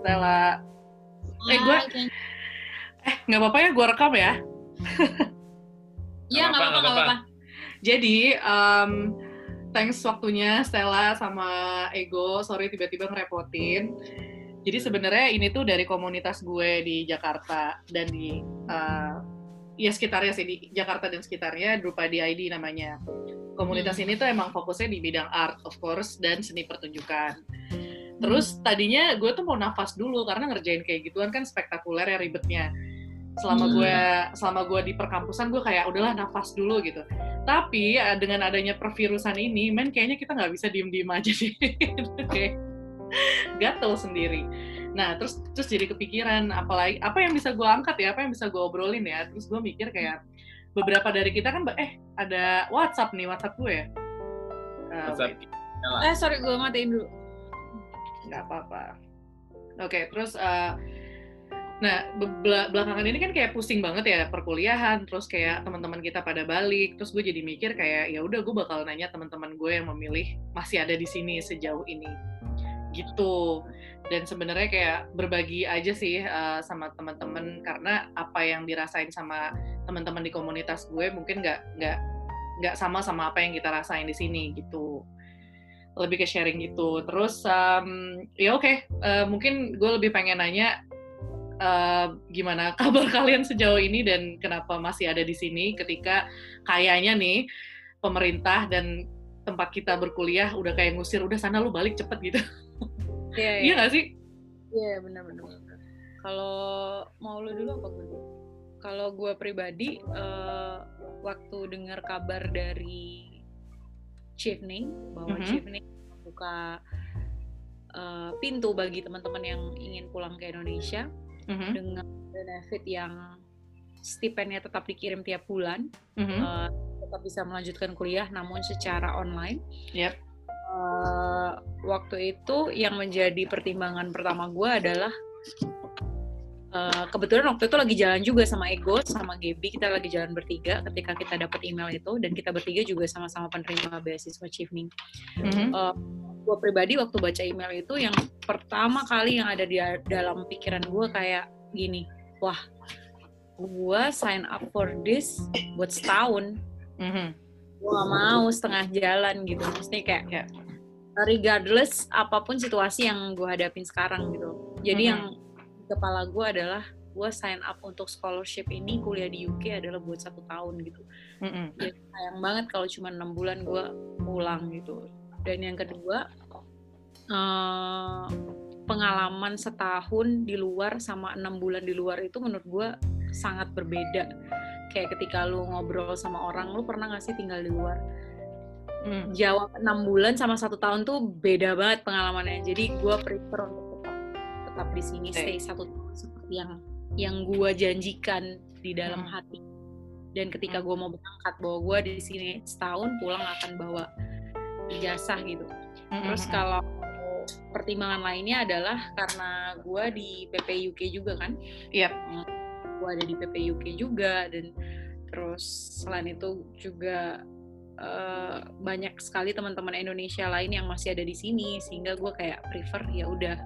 Stella. Eh gue, eh nggak apa-apa ya gue rekam ya. Iya nggak apa-apa nggak apa-apa. Jadi um, thanks waktunya Stella sama Ego. Sorry tiba-tiba ngerepotin. Jadi sebenarnya ini tuh dari komunitas gue di Jakarta dan di uh, ya sekitarnya sih di Jakarta dan sekitarnya di ID namanya. Komunitas hmm. ini tuh emang fokusnya di bidang art of course dan seni pertunjukan. Terus hmm. tadinya gue tuh mau nafas dulu karena ngerjain kayak gituan kan spektakuler ya ribetnya. Selama hmm. gue selama gue di perkampusan gue kayak udahlah nafas dulu gitu. Tapi eh, dengan adanya pervirusan ini, men kayaknya kita nggak bisa diem-diem aja sih. kayak gatel sendiri. Nah, terus terus jadi kepikiran apalagi apa yang bisa gue angkat ya, apa yang bisa gue obrolin ya. Terus gue mikir kayak beberapa dari kita kan eh ada WhatsApp nih, WhatsApp gue ya. Uh, WhatsApp. Eh sorry gue matiin dulu. Gak apa-apa. Oke, okay, terus uh, Nah, belakangan ini kan kayak pusing banget ya perkuliahan, terus kayak teman-teman kita pada balik, terus gue jadi mikir kayak ya udah gue bakal nanya teman-teman gue yang memilih masih ada di sini sejauh ini. Gitu. Dan sebenarnya kayak berbagi aja sih uh, sama teman-teman karena apa yang dirasain sama teman-teman di komunitas gue mungkin nggak nggak nggak sama sama apa yang kita rasain di sini gitu lebih ke sharing gitu terus um, ya oke okay. uh, eh, mungkin gue lebih pengen nanya uh, gimana kabar kalian sejauh ini dan kenapa masih ada di sini ketika kayaknya nih pemerintah dan tempat kita berkuliah udah kayak ngusir udah sana lu balik cepet gitu Iya, iya. Iya sih? Iya, benar-benar. Kalau mau lu dulu apa gue? Kalau gue pribadi, uh, waktu dengar kabar dari Chevening, bahwa mm -hmm. Chevening membuka uh, pintu bagi teman-teman yang ingin pulang ke Indonesia mm -hmm. dengan benefit yang stipennya tetap dikirim tiap bulan, mm -hmm. uh, tetap bisa melanjutkan kuliah namun secara online. Yep uh, waktu itu yang menjadi pertimbangan pertama gue adalah uh, kebetulan waktu itu lagi jalan juga sama Ego sama Gaby kita lagi jalan bertiga ketika kita dapat email itu dan kita bertiga juga sama-sama penerima beasiswa Chevening. Mm-hmm. Uh, eh, gue pribadi waktu baca email itu yang pertama kali yang ada di dalam pikiran gue kayak gini, wah, gue sign up for this buat setahun. Mm-hmm gue gak mau setengah jalan gitu maksudnya kayak yeah. regardless apa pun situasi yang gue hadapin sekarang gitu jadi mm -hmm. yang kepala gue adalah gue sign up untuk scholarship ini kuliah di UK adalah buat satu tahun gitu. Mm -hmm. jadi sayang banget kalau cuma enam bulan gue pulang gitu. Dan yang kedua uh, pengalaman setahun di luar sama enam bulan di luar itu menurut gue sangat berbeda. Kayak ketika lu ngobrol sama orang lu pernah gak sih tinggal di luar? Hmm. jawab enam bulan sama satu tahun tuh beda banget pengalamannya. Jadi gue prefer untuk tetap di sini stay satu tahun seperti yang yang gue janjikan di dalam hmm. hati dan ketika hmm. gue mau berangkat bahwa gue di sini setahun pulang akan bawa ijazah gitu hmm. terus hmm, hmm. kalau pertimbangan lainnya adalah karena gue di PP UK juga kan Iya. Yep gue ada di PP UK juga dan terus selain itu juga uh, banyak sekali teman-teman Indonesia lain yang masih ada di sini sehingga gue kayak prefer ya udah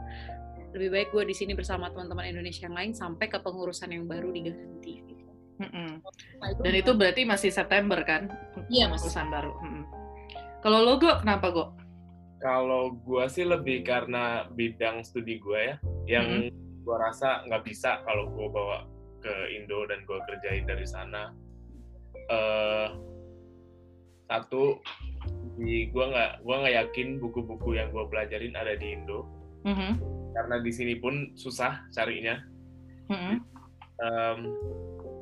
lebih baik gue di sini bersama teman-teman Indonesia yang lain sampai ke pengurusan yang baru diganti gitu. Mm-hmm. Nah, itu Dan itu berarti masih September kan? Iya, pengurusan baru. Mm-hmm. Kalau lo gue kenapa gue? Kalau gue sih lebih karena bidang studi gue ya, yang mm-hmm. gue rasa nggak bisa kalau gue bawa ke Indo dan gue kerjain dari sana uh, satu di gue nggak gue nggak yakin buku-buku yang gue pelajarin ada di Indo mm-hmm. Karena di sini pun susah carinya mm-hmm. um,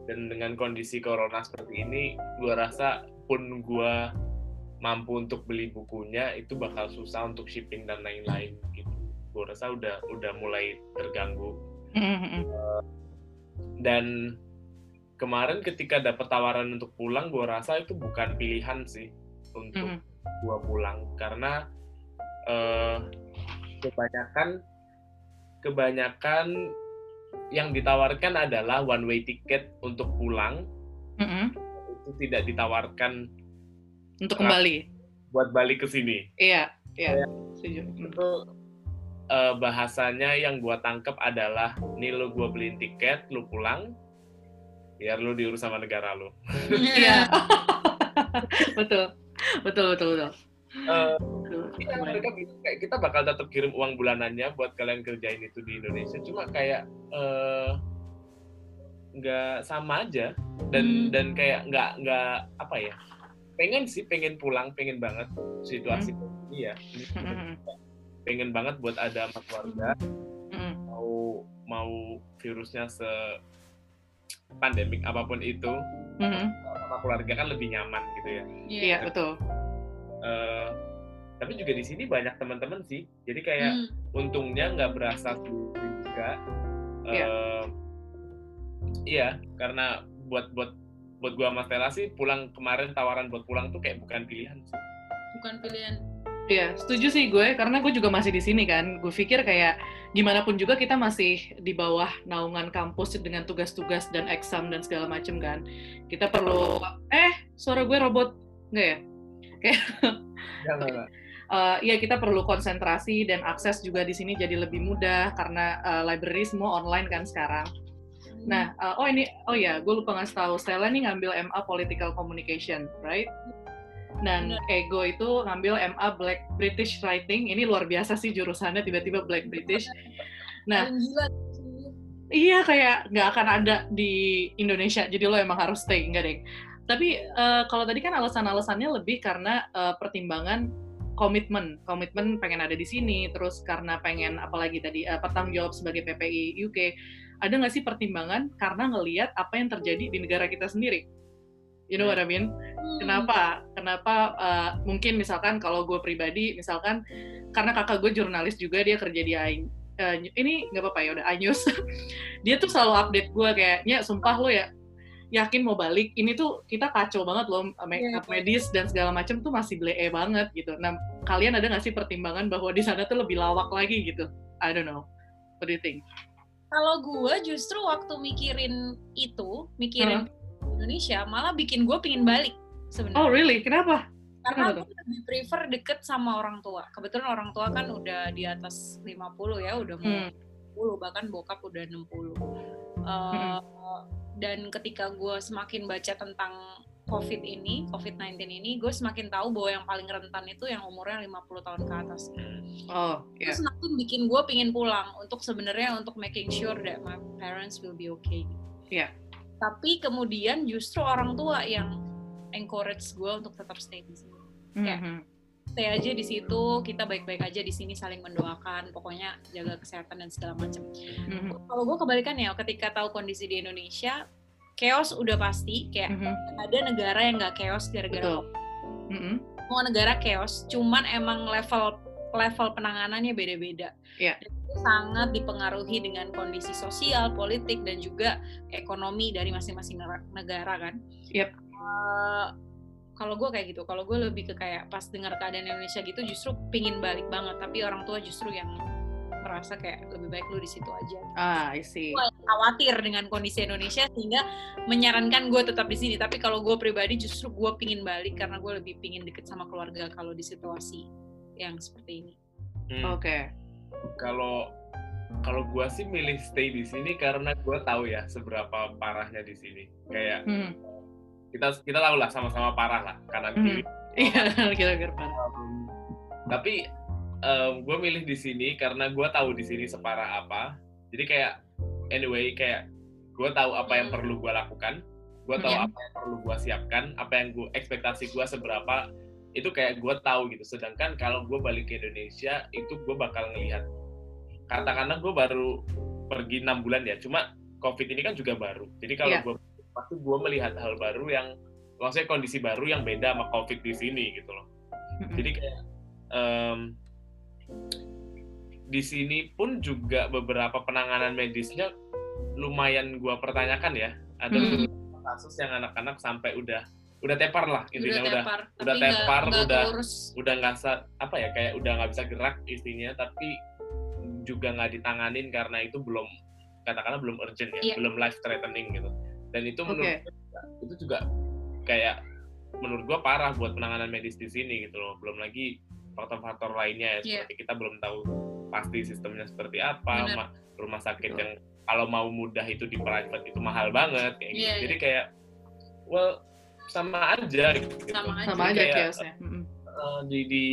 dan dengan kondisi corona seperti ini gue rasa pun gue mampu untuk beli bukunya itu bakal susah untuk shipping dan lain-lain gitu gue rasa udah udah mulai terganggu mm-hmm. uh, dan kemarin ketika dapat tawaran untuk pulang gue rasa itu bukan pilihan sih untuk mm -hmm. gue pulang karena uh, kebanyakan kebanyakan yang ditawarkan adalah one way ticket untuk pulang mm -hmm. itu tidak ditawarkan untuk kembali buat balik ke sini iya iya setuju itu eh, bahasanya yang gua tangkep adalah nih lu gua beliin tiket lu pulang biar lu diurus sama negara lu Iya. betul. Betul, betul, betul. Eh, Iya, mereka bilang kayak kita bakal tetap kirim uang bulanannya buat kalian kerjain itu di Indonesia cuma kayak eh, nggak sama aja dan Hmm. dan kayak nggak nggak apa ya pengen sih pengen pulang pengen banget situasi iya Mm-mm. pengen banget buat ada sama keluarga Mm-mm. mau mau virusnya se pandemik apa pun itu Mm-mm. sama keluarga kan lebih nyaman gitu ya Iya, betul. Eh, tapi juga di sini banyak teman-teman sih jadi kayak Hmm. untungnya nggak berasa sendiri juga. Iya. Eh, iya, karena buat buat buat gua sama Stella sih pulang kemarin tawaran buat pulang tuh kayak bukan pilihan sih. bukan pilihan Iya, setuju sih gue, karena gue juga masih di sini kan. Gue pikir kayak gimana pun juga kita masih di bawah naungan kampus dengan tugas-tugas dan exam dan segala macem kan. Kita perlu, eh, suara gue robot. Nggak ya? Enggak, Eh, Iya, kita perlu konsentrasi dan akses juga di sini jadi lebih mudah karena eh, library semua online kan sekarang. Nah, eh, oh ini, oh ya, gue lupa ngasih tahu. Stella nih ngambil MA Political Communication, right? Dan. Ego itu ngambil MA Black British Writing. Ini luar biasa sih jurusannya tiba-tiba Black British. Nah, iya kayak nggak akan ada di Indonesia. Jadi lo emang harus stay, enggak deh. Tapi eh, kalau tadi kan alasan-alasannya lebih karena eh, pertimbangan komitmen, komitmen pengen ada di sini, terus karena pengen apalagi tadi eh, bertanggung jawab sebagai PPI UK. Ada nggak sih pertimbangan karena ngelihat apa yang terjadi di negara kita sendiri? You know what I mean? Kenapa? Kenapa uh, mungkin misalkan kalau gue pribadi, misalkan karena kakak gue jurnalis juga dia kerja di AI, uh, ini nggak apa-apa ya udah iNews. dia tuh selalu update gue kayaknya sumpah lo ya yakin mau balik ini tuh kita kacau banget loh make up Iya. medis dan segala macam tuh masih blee banget gitu. Nah kalian ada nggak sih pertimbangan bahwa di sana tuh lebih lawak lagi gitu? I don't know. What do you think? kalau gue justru waktu mikirin itu mikirin Indonesia malah bikin gue pingin balik sebenarnya Oh really? Kenapa? karena kenapa gue lebih prefer deket sama orang tua kebetulan orang tua kan udah di atas 50 ya udah mau Hmm. 60 bahkan bokap udah 60 Uh, dan ketika gue semakin baca tentang COVID ini, COVID-19 ini, gue semakin tahu bahwa yang paling rentan itu yang umurnya 50 tahun ke atas. Oh, Itu ya. semakin bikin gue pingin pulang untuk sebenarnya untuk making sure that my parents will be okay. Iya. Tapi kemudian justru orang tua yang encourage gue untuk tetap stay di sini. Kayak, Mhm. Stay aja di situ, kita baik-baik aja di sini saling mendoakan, pokoknya jaga kesehatan dan segala macam. Mhm. Kalau gue kebalikannya, ketika tahu kondisi di Indonesia, chaos udah pasti, kayak Mhm. ada negara yang nggak chaos gara-gara. Mhm. semua negara chaos, cuman emang level level penanganannya beda-beda. Dan itu sangat dipengaruhi dengan kondisi sosial, politik dan juga ekonomi dari masing-masing negara kan. Yep. Eh, kalau gue kayak gitu, kalau gue lebih ke kayak pas dengar keadaan Indonesia gitu, justru pingin balik banget, tapi orang tua justru yang merasa kayak lebih baik lu di situ aja. Ah, I see. Gue khawatir dengan kondisi Indonesia sehingga menyarankan gue tetap di sini. Tapi kalau gue pribadi justru gue pingin balik karena gue lebih pingin deket sama keluarga kalau di situasi yang seperti ini. Hmm. Oke. Kalau kalau gua sih milih stay di sini karena gua tahu ya seberapa parahnya di sini. Kayak Hmm. Kita kita tahu lah sama-sama parah lah kanan kiri. Iya, kira-kira parah. Um, tapi gue milih di sini karena gue tahu di sini separah apa. Jadi kayak anyway kayak gue tahu apa yang Hmm. perlu gue lakukan, gue tahu Hmm. apa yang perlu gue siapkan, apa yang gue ekspektasi gue seberapa itu kayak gue tahu gitu. Sedangkan kalau gue balik ke Indonesia itu gue bakal ngelihat. Katakanlah gue baru pergi enam bulan ya, cuma COVID ini kan juga baru. Jadi kalau Iya. gue pasti gue melihat hal baru yang maksudnya kondisi baru yang beda sama COVID di sini gitu loh. Jadi kayak em, di sini pun juga beberapa penanganan medisnya lumayan gua pertanyakan ya. Ada Hmm. kasus yang anak-anak sampai udah udah tepar lah intinya udah tepar, udah nggak- tepar, nggak udah- keurus. udah nggak apa ya kayak udah nggak bisa gerak istrinya tapi juga nggak ditanganin karena itu belum katakanlah belum urgent ya, Iya. belum life threatening gitu. Dan itu menurut gua juga- itu juga kayak menurut gua parah buat penanganan medis di sini gitu loh. Belum lagi faktor-faktor lainnya ya Iya. seperti kita belum tahu pasti sistemnya seperti apa, ma- rumah sakit Betul. yang kalau mau mudah itu di private itu mahal banget kayak gitu. Iya, Jadi kayak well sama aja gitu. Sama aja. sama aja Kayak, chaosnya eh, di di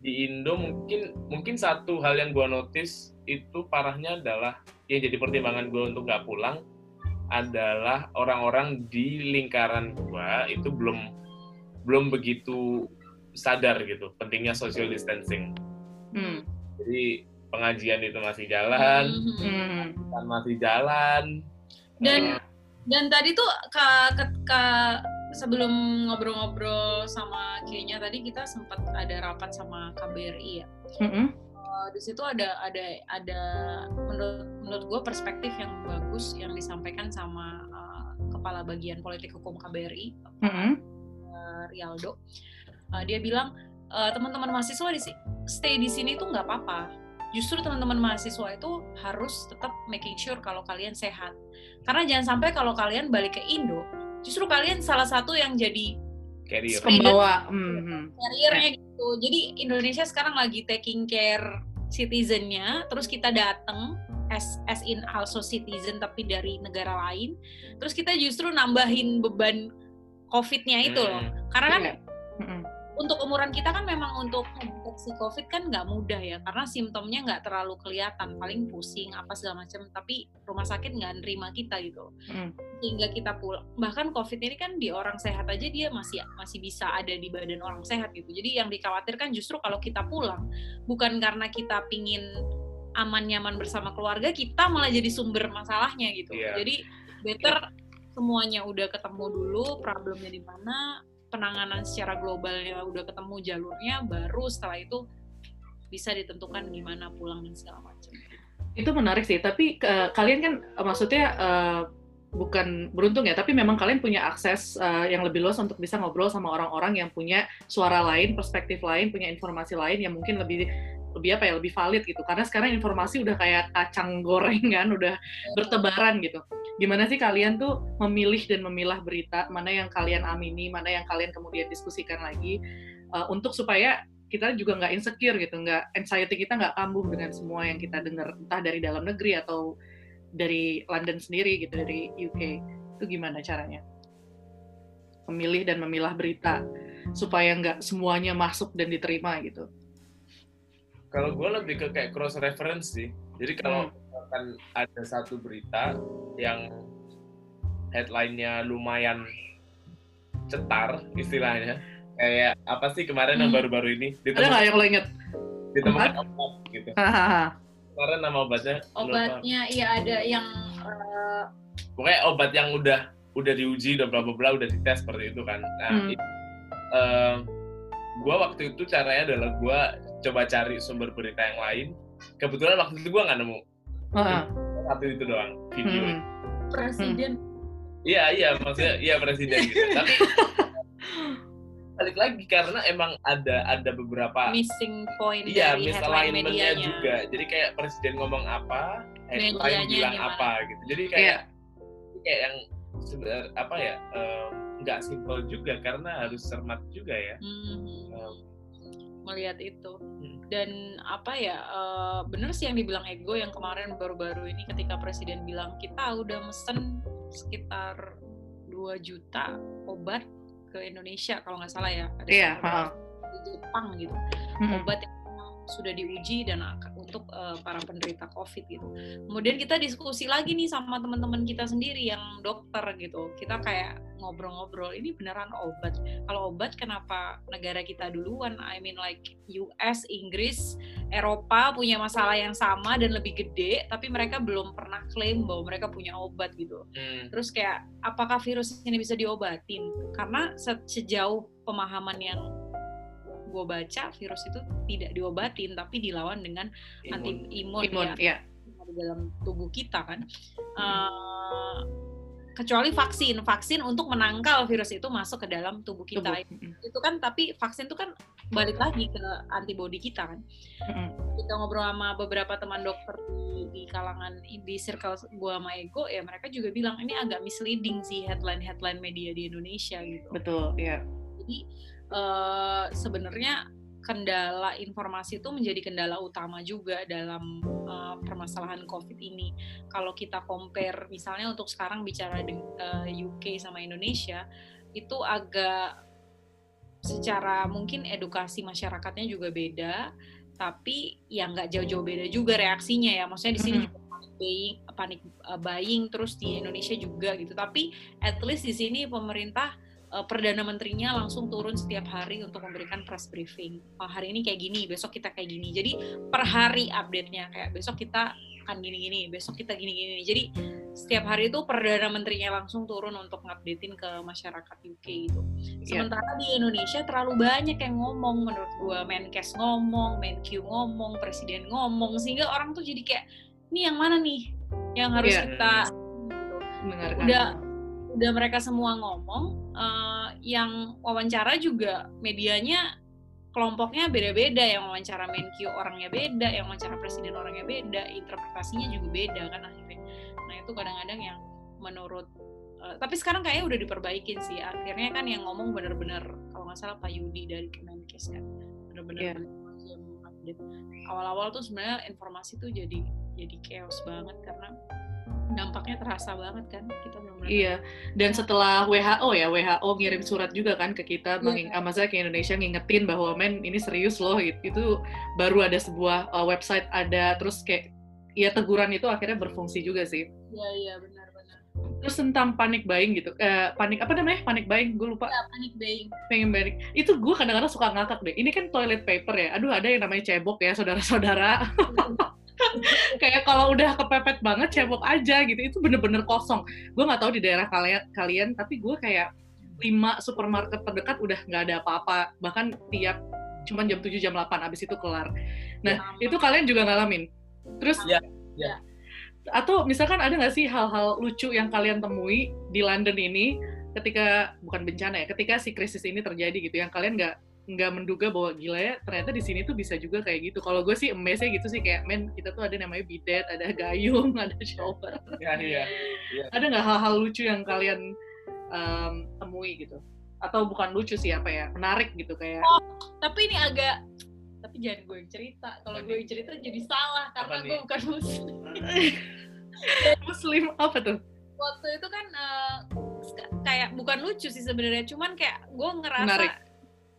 di Indo mungkin mungkin satu hal yang gua notice itu parahnya adalah yang jadi pertimbangan gua untuk nggak pulang adalah orang-orang di lingkaran gua itu belum belum begitu sadar gitu pentingnya social distancing. Hmm. Jadi pengajian itu masih jalan. Hmm. kan masih jalan. Dan- Eh, Dan tadi tuh ka, ke, ka- sebelum ngobrol-ngobrol sama kayaknya tadi kita sempat ada rapat sama KBRI ya. Mm-mm. Eh, di situ ada ada ada menurut menurut gue perspektif yang bagus yang disampaikan sama eh, kepala bagian politik hukum KBRI Mm-mm. eh, Rialdo. Eh, dia bilang eh, teman-teman mahasiswa di stay di sini tuh nggak apa-apa. Justru teman-teman mahasiswa itu harus tetap making sure kalau kalian sehat. Karena jangan sampai kalau kalian balik ke Indo, justru kalian salah satu yang jadi carrier. Pembawa. Mhm. carrier-nya gitu. Jadi Indonesia sekarang lagi taking care citizen-nya, terus kita datang as as in also citizen tapi dari negara lain, terus kita justru nambahin beban COVID-nya itu loh. Hmm. Karena kan Iya. Untuk umuran kita kan memang untuk mendeteksi COVID kan nggak mudah ya, karena simptomnya nggak terlalu kelihatan, paling pusing apa segala macam, tapi rumah sakit nggak nerima kita gitu, Hmm. sehingga kita pulang. Bahkan COVID ini kan di orang sehat aja dia masih masih bisa ada di badan orang sehat gitu. Jadi yang dikhawatirkan justru kalau kita pulang bukan karena kita pingin aman nyaman bersama keluarga, kita malah jadi sumber masalahnya gitu. Iya. Jadi better semuanya udah ketemu dulu problemnya di mana penanganan secara globalnya udah ketemu jalurnya baru setelah itu bisa ditentukan gimana pulang dan segala macam. Itu menarik sih, tapi eh, kalian kan eh, maksudnya eh, bukan beruntung ya, tapi memang kalian punya akses eh, yang lebih luas untuk bisa ngobrol sama orang-orang yang punya suara lain, perspektif lain, punya informasi lain yang mungkin lebih lebih apa ya, lebih valid gitu. Karena sekarang informasi udah kayak kacang goreng kan, udah bertebaran gitu. Gimana sih kalian tuh memilih dan memilah berita mana yang kalian amini, mana yang kalian kemudian diskusikan lagi eh, untuk supaya kita juga nggak insecure gitu, nggak anxiety kita nggak kambuh dengan semua yang kita dengar entah dari dalam negeri atau dari London sendiri gitu dari UK itu gimana caranya memilih dan memilah berita supaya nggak semuanya masuk dan diterima gitu. Kalau gue lebih ke kayak cross reference sih. Jadi kalau Hmm. Akan ada satu berita yang headline-nya lumayan cetar istilahnya, kayak apa sih kemarin yang Hmm. baru-baru ini Ada nggak yang lo inget? ditemukan obat gitu. Hahaha. Kemarin nama obatnya lupa. Obatnya iya ada yang eh, pokoknya obat yang udah udah diuji udah bla bla bla udah dites seperti itu kan. Nah, Hmm. itu, eh, gua waktu itu caranya adalah gua coba cari sumber berita yang lain. Kebetulan waktu itu gua nggak nemu Heeh. satu itu doang video. Hmm. presiden Iya iya maksudnya iya presiden gitu. Tapi balik lagi karena emang ada ada beberapa missing point iya dari misalignment-nya medianya. juga. Jadi kayak presiden ngomong apa, headline bilang gimana? apa gitu. Jadi kayak kayak yang sebenarnya apa ya nggak simpel juga karena harus cermat juga ya. Hmm. Em, melihat itu Hmm. dan apa ya eh, bener sih yang dibilang ego yang kemarin baru-baru ini ketika presiden bilang kita udah mesen sekitar 2 juta obat ke Indonesia kalau nggak salah ya ada satu heeh. di Jepang gitu Hmm. obat yang sudah diuji dan untuk eh, para penderita COVID gitu. Kemudian kita diskusi lagi nih sama teman-teman kita sendiri yang dokter gitu. Kita kayak ngobrol-ngobrol, ini beneran obat. Kalau obat kenapa negara kita duluan? I mean like US, Inggris, Eropa punya masalah yang sama dan lebih gede, tapi mereka belum pernah klaim bahwa mereka punya obat gitu. hmm. Terus kayak apakah virus ini bisa diobatin? Karena se- sejauh pemahaman yang gue baca virus itu tidak diobatin tapi dilawan dengan anti Imun. imun, Imun, ya ya. di dalam tubuh kita kan. Eh, kecuali vaksin, vaksin untuk menangkal virus itu masuk ke dalam tubuh kita. Tubuh. Itu kan tapi vaksin itu kan balik lagi ke antibodi kita kan. Mm-mm. Kita ngobrol sama beberapa teman dokter di, di kalangan di circle gua sama Ego ya mereka juga bilang ini agak misleading sih headline-headline media di Indonesia gitu. Betul, ya. Jadi eh, sebenarnya kendala informasi itu menjadi kendala utama juga dalam uh, permasalahan COVID ini. Kalau kita compare, misalnya untuk sekarang bicara di uh, UK sama Indonesia, itu agak secara mungkin edukasi masyarakatnya juga beda, tapi ya nggak jauh-jauh beda juga reaksinya ya. Maksudnya di sini mm -hmm. juga panik buying, panik buying, terus di Indonesia juga gitu. Tapi at least di sini pemerintah uh, perdana menterinya langsung turun setiap hari untuk memberikan press briefing. Oh, hari ini kayak gini, besok kita kayak gini. Jadi per hari update-nya kayak besok kita akan gini-gini, besok kita gini-gini. Jadi setiap hari itu perdana menterinya langsung turun untuk ngupdatein ke masyarakat UK gitu. Iya. Sementara yeah. di Indonesia terlalu banyak yang ngomong menurut gua, Menkes ngomong, Menq ngomong, presiden ngomong sehingga orang tuh jadi kayak ini yang mana nih yang harus yeah. kita Mendengarkan. udah udah mereka semua ngomong uh, yang wawancara juga medianya kelompoknya beda-beda. Yang wawancara Menkyu orangnya beda yang wawancara presiden orangnya beda interpretasinya juga beda kan akhirnya. Nah itu kadang-kadang yang menurut uh, tapi sekarang kayaknya udah diperbaikin sih. Akhirnya kan yang ngomong benar-benar kalau nggak salah Pak Yudi dari Kemenkes kan benar-benar yeah. awal-awal tuh sebenarnya informasi tuh jadi jadi chaos banget karena dampaknya terasa banget kan kita iya dan setelah WHO ya WHO ngirim surat juga kan ke kita yeah. Iya. masa ke Indonesia ngingetin bahwa men ini serius loh itu, itu baru ada sebuah uh, website ada terus kayak ya teguran itu akhirnya berfungsi juga sih. Iya iya benar benar. Terus tentang panik buying gitu eh, panik apa namanya? Panik buying gue lupa. Ya, panik buying. Pengen buying. Itu gue kadang-kadang suka ngakak deh. Ini kan toilet paper ya aduh ada yang namanya cebok ya saudara-saudara kayak kalau udah kepepet banget cebok aja gitu. Itu bener-bener kosong. Gue nggak tahu di daerah kalian kalian tapi gue kayak lima supermarket terdekat udah nggak ada apa-apa. Bahkan tiap cuman jam 7 jam 8 abis itu kelar. Nah ya, itu kalian juga ngalamin. Terus ya, ya. atau misalkan ada nggak sih hal-hal lucu yang kalian temui di London ini ketika bukan bencana ya ketika si krisis ini terjadi gitu yang kalian nggak nggak menduga bahwa gila ya ternyata di sini tuh bisa juga kayak gitu. Kalau gue sih emes gitu sih kayak men kita tuh ada namanya bidet, ada gayung, ada shower. Ya, iya, iya. Ada nggak hal-hal lucu yang kalian um, temui gitu? Atau bukan lucu sih apa ya menarik gitu kayak? Oh, tapi ini agak tapi jangan gue yang cerita. Kalau gue yang cerita jadi salah karena gue bukan muslim. muslim apa tuh? Waktu itu kan uh, kayak bukan lucu sih sebenarnya, cuman kayak gue ngerasa Menarik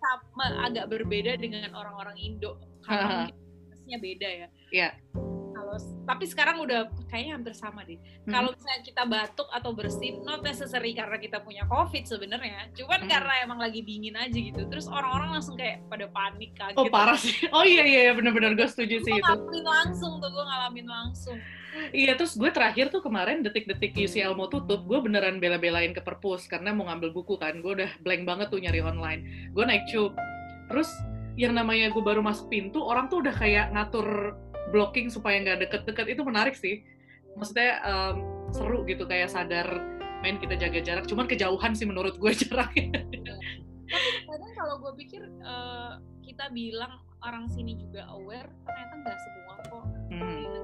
sama agak berbeda dengan orang-orang Indo karena mungkin beda ya. Iya. Kalau tapi sekarang udah kayaknya hampir sama deh. Hmm. Kalau misalnya kita batuk atau bersin, not necessary karena kita punya COVID sebenarnya, cuman hmm. karena emang lagi dingin aja gitu. Terus orang-orang langsung kayak pada panik kaget. Oh parah sih. Oh iya iya, iya bener-bener gue setuju sih itu. Gue ngalamin langsung tuh, gue ngalamin langsung. Iya, terus gue terakhir tuh kemarin detik-detik UCL mau tutup, gue beneran bela-belain ke perpus karena mau ngambil buku kan. Gue udah blank banget tuh nyari online. Gue naik cube. Terus yang namanya gue baru masuk pintu, orang tuh udah kayak ngatur blocking supaya nggak deket-deket. Itu menarik sih. Maksudnya um, seru gitu, kayak sadar main kita jaga jarak. Cuman kejauhan sih menurut gue jaraknya. Tapi kadang kalau gue pikir uh, kita bilang orang sini juga aware, ternyata nggak semua kok. Hmm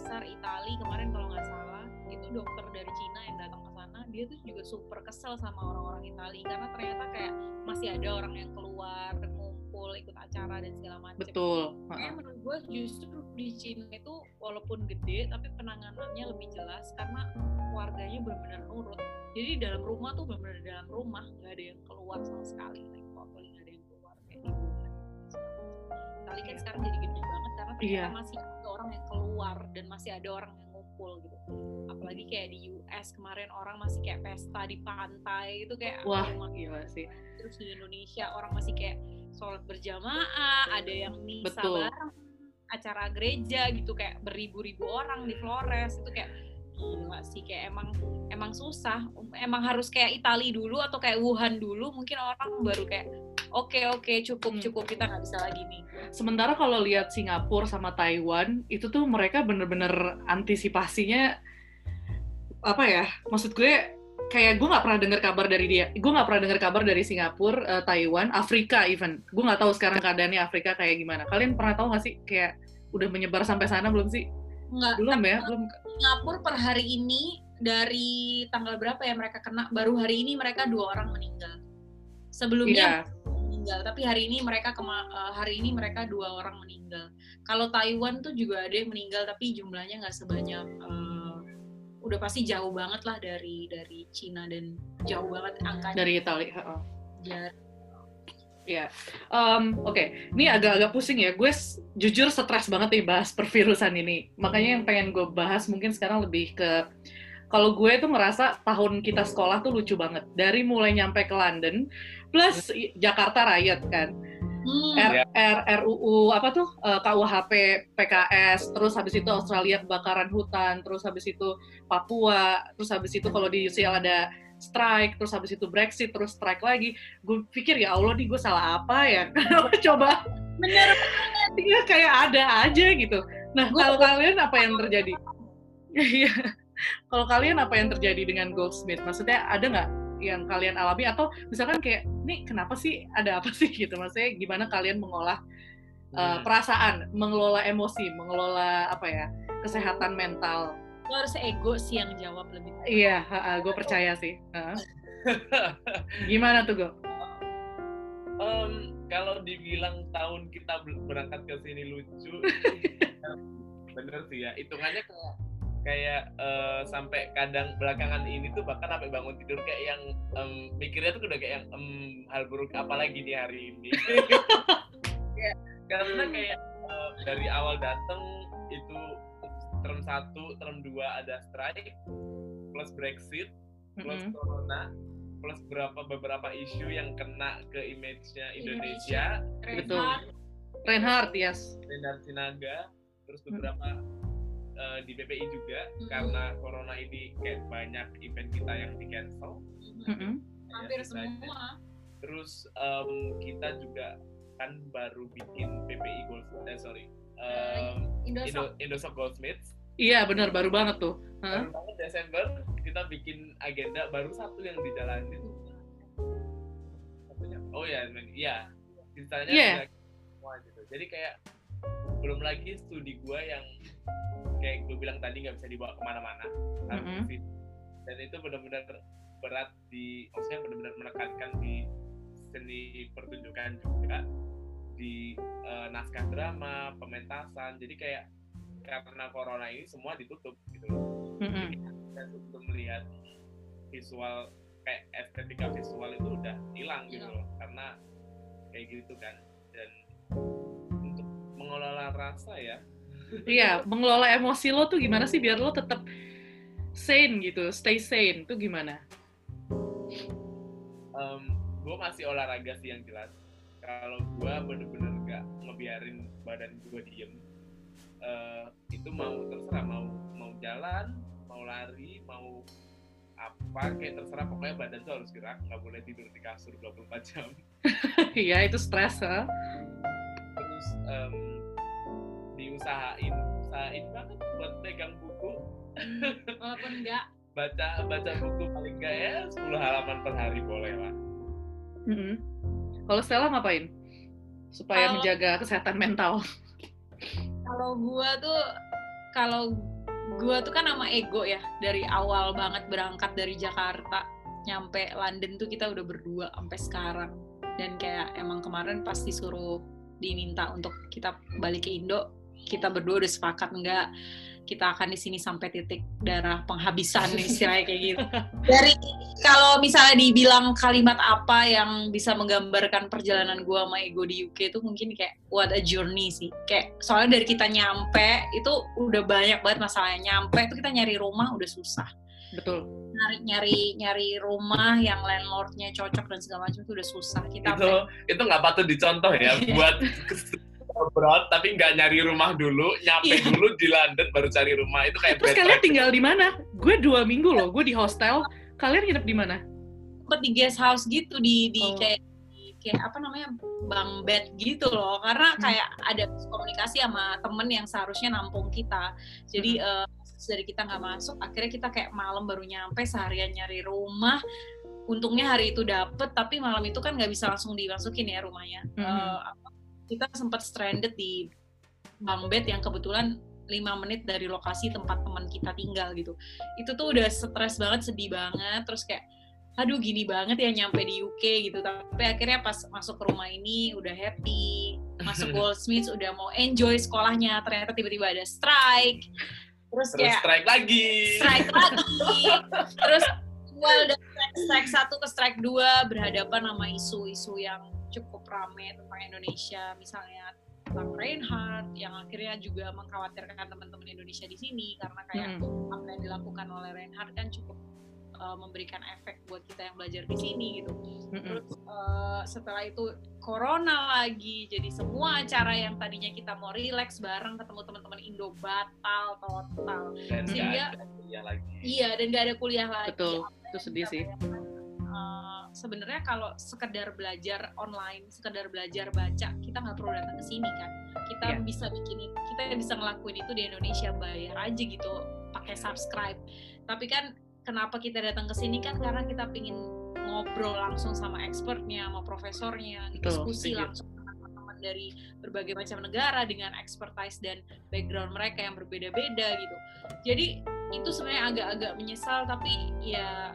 besar Italia kemarin kalau nggak salah itu dokter dari Cina yang datang ke sana dia tuh juga super kesel sama orang-orang Italia karena ternyata kayak masih ada orang yang keluar ngumpul ikut acara dan segala macam. Betul. Kayak menurut gue justru di Cina itu walaupun gede tapi penanganannya lebih jelas karena warganya benar-benar nurut. Jadi dalam rumah tuh benar-benar dalam rumah nggak ada yang keluar sama sekali. Like, nggak ada yang keluar kayak gitu. Italia kan sekarang jadi gede banget karena ternyata yeah. masih orang yang keluar dan masih ada orang yang ngumpul gitu. Apalagi kayak di US kemarin orang masih kayak pesta di pantai itu kayak wah gila sih. Terus di Indonesia orang masih kayak sholat berjamaah ada yang misa Betul. bareng acara gereja gitu kayak beribu-ribu orang di Flores. Itu kayak gila sih kayak emang emang susah. Emang harus kayak Itali dulu atau kayak Wuhan dulu mungkin orang baru kayak oke okay, oke okay, cukup hmm. cukup kita nggak bisa lagi nih. Sementara kalau lihat Singapura sama Taiwan itu tuh mereka bener-bener antisipasinya apa ya? Maksud gue kayak gue nggak pernah dengar kabar dari dia. Gue nggak pernah dengar kabar dari Singapura, uh, Taiwan, Afrika even. Gue nggak tahu sekarang keadaannya Afrika kayak gimana. Kalian pernah tahu nggak sih kayak udah menyebar sampai sana belum sih? Enggak. Belum ya, belum. Singapura per hari ini dari tanggal berapa ya mereka kena? Baru hari ini mereka dua orang meninggal. Sebelumnya yeah meninggal. Tapi hari ini mereka kema uh, hari ini mereka dua orang meninggal. Kalau Taiwan tuh juga ada yang meninggal tapi jumlahnya nggak sebanyak uh, udah pasti jauh banget lah dari dari Cina dan jauh banget angkanya. Dari Italia. Jar Ya, um, oke. Okay. Ini agak-agak pusing ya. Gue jujur stres banget nih bahas pervirusan ini. Makanya yang pengen gue bahas mungkin sekarang lebih ke kalau gue tuh ngerasa tahun kita sekolah tuh lucu banget. Dari mulai nyampe ke London, plus Jakarta Riot kan. Hmm. R, R, RUU apa tuh uh, KUHP PKS terus habis itu Australia kebakaran hutan terus habis itu Papua terus habis itu kalau di UCL ada strike terus habis itu Brexit terus strike lagi. Gue pikir ya Allah nih gue salah apa ya? Coba. Bener ya kayak ada aja gitu. Nah kalau kalian apa yang terjadi? iya. Kalau kalian apa yang terjadi dengan Goldsmith? Maksudnya ada nggak yang kalian alami atau misalkan kayak nih kenapa sih ada apa sih? Gitu maksudnya gimana kalian mengolah uh, perasaan mengelola emosi mengelola apa ya kesehatan mental. Lo harus ego sih yang jawab lebih iya gue percaya sih uh. gimana tuh gue um, kalau dibilang tahun kita berangkat ke sini lucu bener sih ya hitungannya kayak kayak uh, sampai kadang belakangan ini tuh bahkan sampai bangun tidur kayak yang um, mikirnya tuh udah kayak yang um, hal buruk apa lagi di hari ini karena kayak uh, dari awal dateng itu term satu, term dua ada strike, plus Brexit, plus mm -hmm. Corona, plus beberapa beberapa isu yang kena ke image-nya Indonesia. Indonesia. Betul. Reinhardt, yes. Reinhardt Sinaga, terus beberapa mm. Uh, di BPI juga mm. karena Corona ini kayak banyak event kita yang di cancel. Mm -hmm. ya, Hampir semua. Terus um, kita juga kan baru bikin PPI Gold, eh sorry, um, Indosok. Indo, Goldsmiths. Iya benar baru banget tuh. Huh? Baru banget Desember kita bikin agenda baru satu yang dijalanin. Oh ya, iya. Sisanya yeah. semua gitu. Jadi kayak belum lagi studi gue yang kayak gue bilang tadi nggak bisa dibawa ke mana-mana. Mm -hmm. Dan itu benar-benar berat di, maksudnya benar-benar menekankan di seni pertunjukan juga di uh, naskah drama, pementasan. Jadi kayak karena corona ini semua ditutup gitu loh. Mm-hmm. Jadi untuk melihat visual kayak estetika visual itu udah hilang gitu loh karena kayak gitu kan dan mengelola rasa ya. Iya mengelola emosi lo tuh gimana sih biar lo tetap sane gitu stay sane tuh gimana? Um, gue masih olahraga sih yang jelas. Kalau gue bener-bener gak ngebiarin badan gue diem uh, itu mau terserah mau mau jalan mau lari mau apa kayak terserah. Pokoknya badan tuh harus gerak nggak boleh tidur di kasur 24 jam. Iya itu stres ha? Terus um, diusahain usahain banget buat pegang buku. Walaupun enggak. Baca baca buku paling enggak ya 10 halaman per hari boleh lah. Mm -hmm. kalau Stella ngapain? Supaya uh, menjaga kesehatan mental. Kalau gue tuh kalau gue tuh kan nama ego ya. Dari awal banget berangkat dari Jakarta nyampe London tuh kita udah berdua sampai sekarang. Dan kayak emang kemarin pasti suruh diminta untuk kita balik ke Indo kita berdua udah sepakat enggak kita akan di sini sampai titik darah penghabisan istilahnya kayak gitu. Dari kalau misalnya dibilang kalimat apa yang bisa menggambarkan perjalanan gue sama Ego di UK itu mungkin kayak what a journey sih. Kayak soalnya dari kita nyampe itu udah banyak banget masalahnya. Nyampe itu kita nyari rumah udah susah. Betul. Nyari nyari nyari rumah yang landlordnya cocok dan segala macam itu udah susah. Kita itu itu nggak patut dicontoh ya buat abroad tapi nggak nyari rumah dulu, nyampe yeah. dulu di London baru cari rumah itu kayak Terus kalian tinggal di mana? Gue dua minggu loh, gue di hostel. Kalian hidup di mana? Sempet di guest house gitu di di oh. kayak kayak apa namanya bang bed gitu loh karena hmm. kayak ada komunikasi sama temen yang seharusnya nampung kita jadi hmm. uh, dari kita nggak masuk akhirnya kita kayak malam baru nyampe seharian nyari rumah. Untungnya hari itu dapet tapi malam itu kan nggak bisa langsung dimasukin ya rumahnya. Hmm. uh, kita sempat stranded di bang bed yang kebetulan lima menit dari lokasi tempat teman kita tinggal gitu. Itu tuh udah stres banget sedih banget. Terus kayak aduh gini banget ya nyampe di UK gitu. Tapi akhirnya pas masuk ke rumah ini udah happy. Masuk Goldsmiths udah mau enjoy sekolahnya. Ternyata tiba-tiba ada strike terus, Terus kayak strike lagi. strike lagi terus well dari strike, strike satu ke strike dua berhadapan sama isu-isu yang cukup rame tentang Indonesia misalnya tentang Reinhardt yang akhirnya juga mengkhawatirkan teman-teman Indonesia di sini karena kayak Hmm. apa yang dilakukan oleh Reinhardt kan cukup uh, memberikan efek buat kita yang belajar di sini gitu. Terus uh, setelah itu corona lagi jadi semua acara yang tadinya kita mau relax bareng ketemu teman-teman Indo batal total. Dan Sehingga- ada kuliah lagi. iya dan gak ada kuliah lagi. Betul, Apa itu sedih sih. bayangkan, uh, sebenarnya kalau sekedar belajar online sekedar belajar baca kita nggak perlu datang ke sini kan. Kita Iya. bisa bikin itu kita bisa ngelakuin itu di Indonesia bayar aja gitu pakai subscribe. Tapi kan kenapa kita datang ke sini kan karena kita pingin ngobrol langsung sama expertnya sama profesornya diskusi langsung sama teman-teman dari berbagai macam negara dengan expertise dan background mereka yang berbeda-beda gitu. Jadi itu sebenarnya agak-agak menyesal tapi ya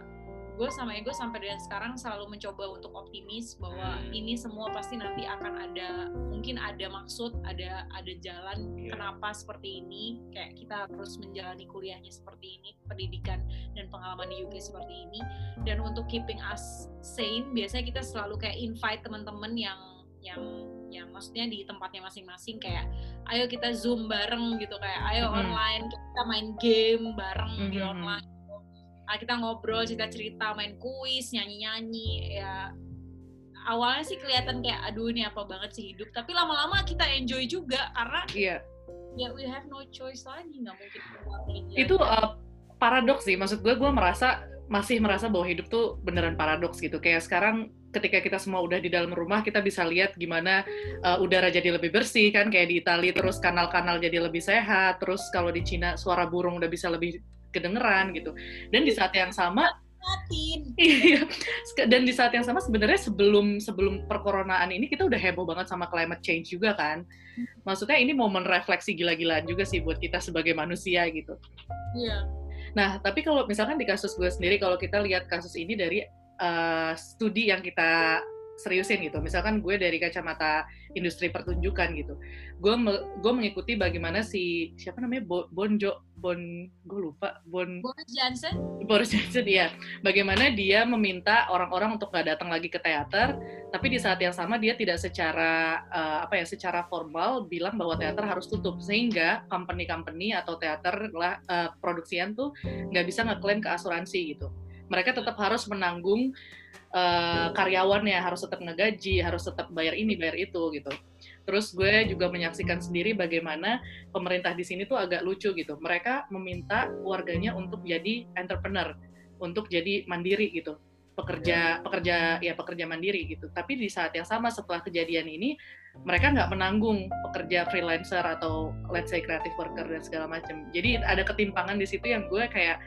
gue sama Ego sampai dengan sekarang selalu mencoba untuk optimis bahwa Hmm. ini semua pasti nanti akan ada mungkin ada maksud ada ada jalan Iya. kenapa seperti ini kayak kita harus menjalani kuliahnya seperti ini pendidikan dan pengalaman di UK seperti ini dan untuk keeping us sane biasanya kita selalu kayak invite teman-teman yang yang yang maksudnya di tempatnya masing-masing kayak ayo kita zoom bareng gitu kayak ayo Mhm. online kita main game bareng di Mhm. online gitu. Ah, kita ngobrol cerita-cerita main kuis nyanyi-nyanyi ya. Awalnya sih kelihatan kayak aduh ini apa banget sih hidup. Tapi lama-lama kita enjoy juga karena Iya, ya we have no choice lagi nggak mungkin itu uh, paradoks sih. Maksud gue, gue merasa masih merasa bahwa hidup tuh beneran paradoks gitu. Kayak sekarang ketika kita semua udah di dalam rumah, kita bisa lihat gimana uh, udara jadi lebih bersih kan, kayak di Italia terus kanal-kanal jadi lebih sehat, terus kalau di Cina suara burung udah bisa lebih kedengeran gitu. Dan di saat yang sama. Iya. Dan di saat yang sama sebenarnya sebelum sebelum perkoronaan ini kita udah heboh banget sama climate change juga kan. Maksudnya ini momen refleksi gila-gilaan juga sih buat kita sebagai manusia gitu. Iya. Nah, tapi kalau misalkan di kasus gue sendiri kalau kita lihat kasus ini dari eh, studi yang kita seriusin gitu. Misalkan gue dari kacamata industri pertunjukan gitu. Gue me- gue mengikuti bagaimana si siapa namanya Bo- Bonjo Bon gue lupa Bon Boris Johnson Boris Johnson ya, bagaimana dia meminta orang-orang untuk nggak datang lagi ke teater, tapi di saat yang sama dia tidak secara eh, apa ya, secara formal bilang bahwa teater harus tutup sehingga company-company atau teater lah eh, produksian tuh nggak bisa ngeklaim ke asuransi gitu. Mereka tetap harus menanggung eh, karyawannya, harus tetap ngegaji, harus tetap bayar ini, bayar itu gitu. Terus gue juga menyaksikan sendiri bagaimana pemerintah di sini tuh agak lucu gitu. Mereka meminta warganya untuk jadi entrepreneur, untuk jadi mandiri gitu. Pekerja pekerja ya pekerja mandiri gitu. Tapi di saat yang sama setelah kejadian ini mereka nggak menanggung pekerja freelancer atau let's say creative worker dan segala macam. Jadi ada ketimpangan di situ yang gue kayak